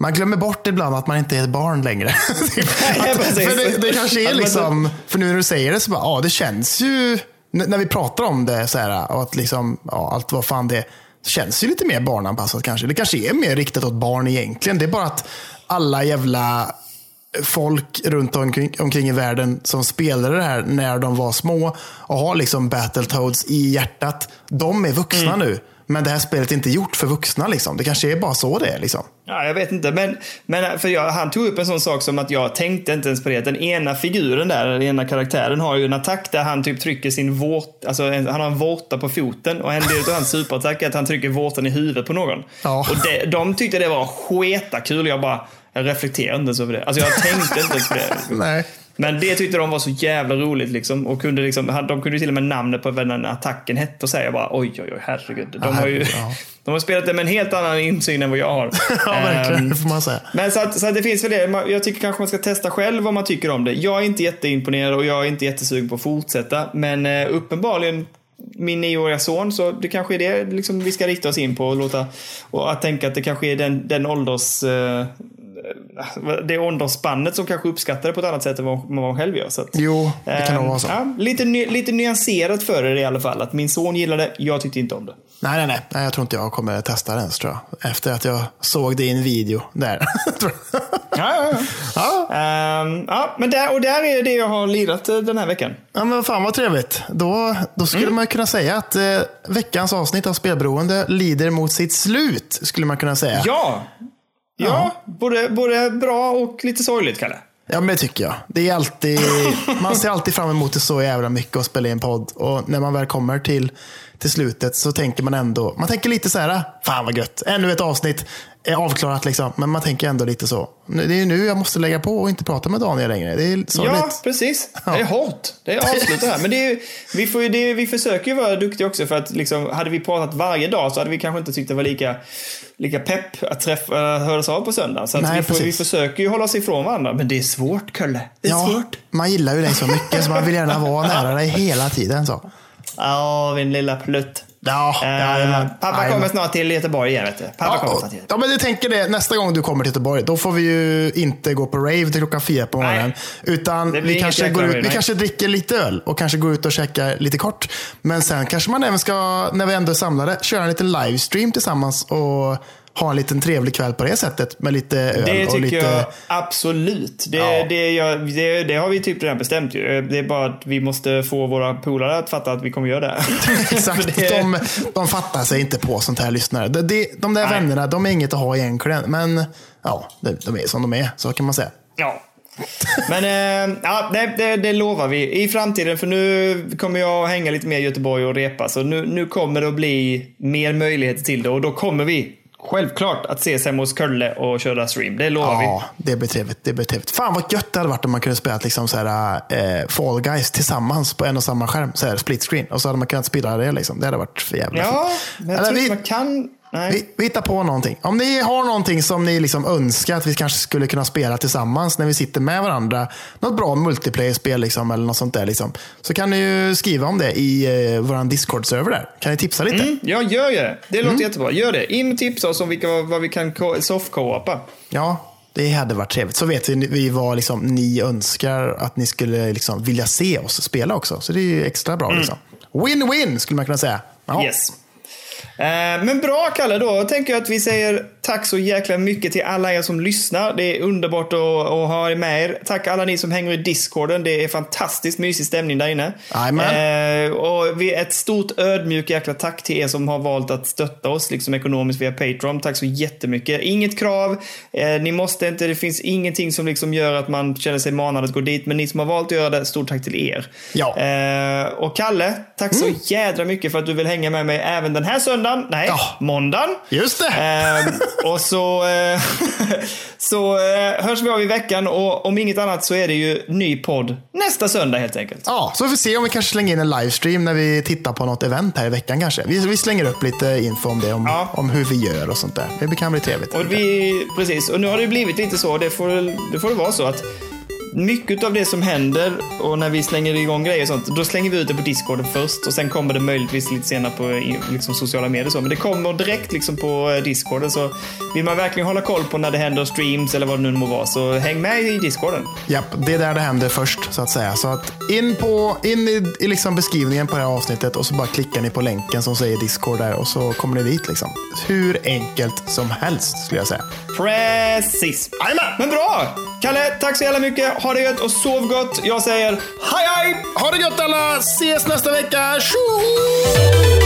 Man glömmer bort ibland att man inte är ett barn längre. att, för det, det kanske är liksom, för nu när du säger det så bara, ja det känns ju, när vi pratar om det så här, och att liksom, ja, allt vad fan det är, det känns ju lite mer barnanpassat kanske. Det kanske är mer riktat åt barn egentligen. Det är bara att alla jävla folk runt omkring, omkring i världen som spelade det här när de var små och har liksom Battletoads i hjärtat. De är vuxna Mm. nu. Men det här spelet är inte gjort för vuxna. Liksom. Det kanske är bara så det är. Liksom. Ja, jag vet inte, men, men för jag, han tog upp en sån sak som att jag tänkte inte ens på det. Den ena figuren där, den ena karaktären har ju en attack där han typ trycker sin vårt, alltså en, han har en vårta på foten och en del av hans superattack är att han trycker vårtan i huvudet på någon. Ja. Och det, de tyckte det var sketa kul. Jag bara, jag reflekterar inte ens över det. Alltså jag tänkte inte ens på det. Nej. Men det tyckte de var så jävla roligt liksom. Och kunde liksom, de kunde till och med namnet på vad den attacken hette och säga bara oj, oj, oj, herregud. De har ju ja. de har spelat det med en helt annan insyn än vad jag har. Ja, verkligen. Ehm, Det får man säga. men så att, så att det finns väl det. Jag tycker kanske man ska testa själv vad man tycker om det. Jag är inte jätteimponerad och jag är inte jättesugen på att fortsätta. Men eh, uppenbarligen min nioåriga son, så det kanske är det liksom, vi ska rikta oss in på och låta och att tänka att det kanske är den, den ålders eh, det åldersspannet som kanske uppskattar det på ett annat sätt än vad man själv gör. Så att, Jo, det kan nog ehm, vara så. Ja, lite, lite nyanserat för er i alla fall. Att min son gillade det, jag tyckte inte om det. Nej, nej, nej, nej. Jag tror inte jag kommer testa det ens tror jag. Efter att jag såg det i en video där. Ja, ja, ja. ja. Ehm, ja, men där, och där är det jag har lirat eh, den här veckan. ja, men fan vad trevligt. Då, då skulle Mm. man kunna säga att eh, veckans avsnitt av Spelberoende lider mot sitt slut. Skulle man kunna säga. Ja, ja, Både, både bra och lite sorgligt, Kalle. Ja, men det tycker jag. Det är alltid, man ser alltid fram emot det så jävla mycket att spela in podd. Och när man väl kommer till, till slutet så tänker man ändå, man tänker lite så här, fan vad gött, ännu ett avsnitt är avklarat liksom. Men man tänker ändå lite så, det är nu jag måste lägga på och inte prata med Daniel längre. Det är sorgligt. Ja, precis. Det är hårt. Det är avslutat här. Men är, vi, får, det, vi försöker ju vara duktiga också för att liksom, hade vi pratat varje dag så hade vi kanske inte tyckt det var lika, lika pepp att träffa, äh, höras av på söndag. Så Nej, vi, får, vi försöker ju hålla oss ifrån varandra. Men det är svårt, Kalle. Det är Ja, svårt. man gillar ju dig så mycket så man vill gärna vara nära dig hela tiden. Så. Ja, min lilla plutt. Ja, Eh, jajamän. pappa Jajamän. kommer snart till Göteborg igen, vet du. Pappa Ja, kommer snart till ja, men du tänker det, nästa gång du kommer till Göteborg, då får vi ju inte gå på rave till klockan fyra på morgonen. Utan Det blir vi kanske, går ut, vi nej. kanske dricker lite öl och kanske går ut och käkar lite kort. Men sen kanske man även ska, när vi ändå är samlade, köra en liten livestream tillsammans och ha en liten trevlig kväll på det sättet med lite öl Det och tycker lite... jag absolut. Det, Ja. det, jag, det, det har vi typ redan bestämt ju. Det är bara att vi måste få våra polare att fatta att vi kommer göra det. Exakt, det- de, de fattar sig inte på sånt här lyssnare. De, de, de där Nej. vännerna, de är inget att ha egentligen. Men ja, de, de är som de är, så kan man säga. Ja. Men eh, ja, det, det, det lovar vi i framtiden. För nu kommer jag hänga lite mer i Göteborg och repa. Så nu, nu kommer det att bli mer möjligheter till det. Och då kommer vi självklart att ses hemma hos Kölle och köra stream. Det lovar vi. Ja, det blir trevligt. Det blir trevligt. Fan vad gött det hade varit om man kunde spela liksom så här, eh, Fall Guys tillsammans på en och samma skärm. Så här, split screen. Och så hade man kunnat spela det. Liksom. Det hade varit för jävla Ja, fint. men jag Eller tror vi, man kan... Nej. vi, vi hittar på någonting. Om ni har någonting som ni liksom önskar att vi kanske skulle kunna spela tillsammans när vi sitter med varandra. Något bra multiplayer-spel liksom, eller något sånt där. Liksom. Så kan ni ju skriva om det i eh, vår Discord-server där. Kan ni tipsa lite? Mm, ja, gör det. Det låter Mm. jättebra. Gör det. In och tipsa oss om vilka, vad vi kan soft-co-opa. Ja, det hade varit trevligt. Så vet vi, vi vad liksom, ni önskar att ni skulle liksom, vilja se oss spela också. Så det är ju extra bra. Liksom. Win-win skulle man kunna säga. Ja. Yes. Eh, men bra Kalle, då tänker jag att vi säger tack så jäkla mycket till alla er som lyssnar. Det är underbart att, att ha er med er. Tack alla ni som hänger i discorden. Det är fantastiskt mysig stämning där inne. Eh, och vi, ett stort ödmjukt jäkla tack till er som har valt att stötta oss liksom ekonomiskt via Patreon. Tack så jättemycket. Inget krav. Eh, ni måste inte. Det finns ingenting som liksom gör att man känner sig manad att gå dit. Men ni som har valt att göra det, stort tack till er. Ja. Eh, och Kalle, tack så jädra mycket för att du vill hänga med mig även den här söndagen. Nej, Ja. måndagen. Just det. Och så, eh, så eh, hörs vi av i veckan och om inget annat så är det ju ny podd nästa söndag helt enkelt. Ja, så vi får se om vi kanske slänger in en livestream när vi tittar på något event här i veckan kanske. Vi, vi slänger upp lite info om det, om, Ja. om hur vi gör och sånt där. Det kan bli trevligt. Och vi, precis, och nu har det blivit lite så, det får, det får det vara så att mycket av det som händer och när vi slänger igång grejer och sånt, då slänger vi ut det på Discord först och sen kommer det möjligtvis lite senare på liksom, sociala medier och så. Men det kommer direkt liksom på eh, Discord. Discorden så vill man verkligen hålla koll på när det händer streams eller vad det nu må vara så häng med i Discorden. Japp, det är där det händer först så att säga. Så att in, på, in i, i liksom beskrivningen på det här avsnittet och så bara klickar ni på länken som säger Discord där och så kommer ni dit liksom. Hur enkelt som helst skulle jag säga. Precis. Jajamän! Men bra! Kalle, tack så jävla mycket. Ha det gött och sov gott. Jag säger hej hej! Ha det gött alla! Ses nästa vecka! Tjoho!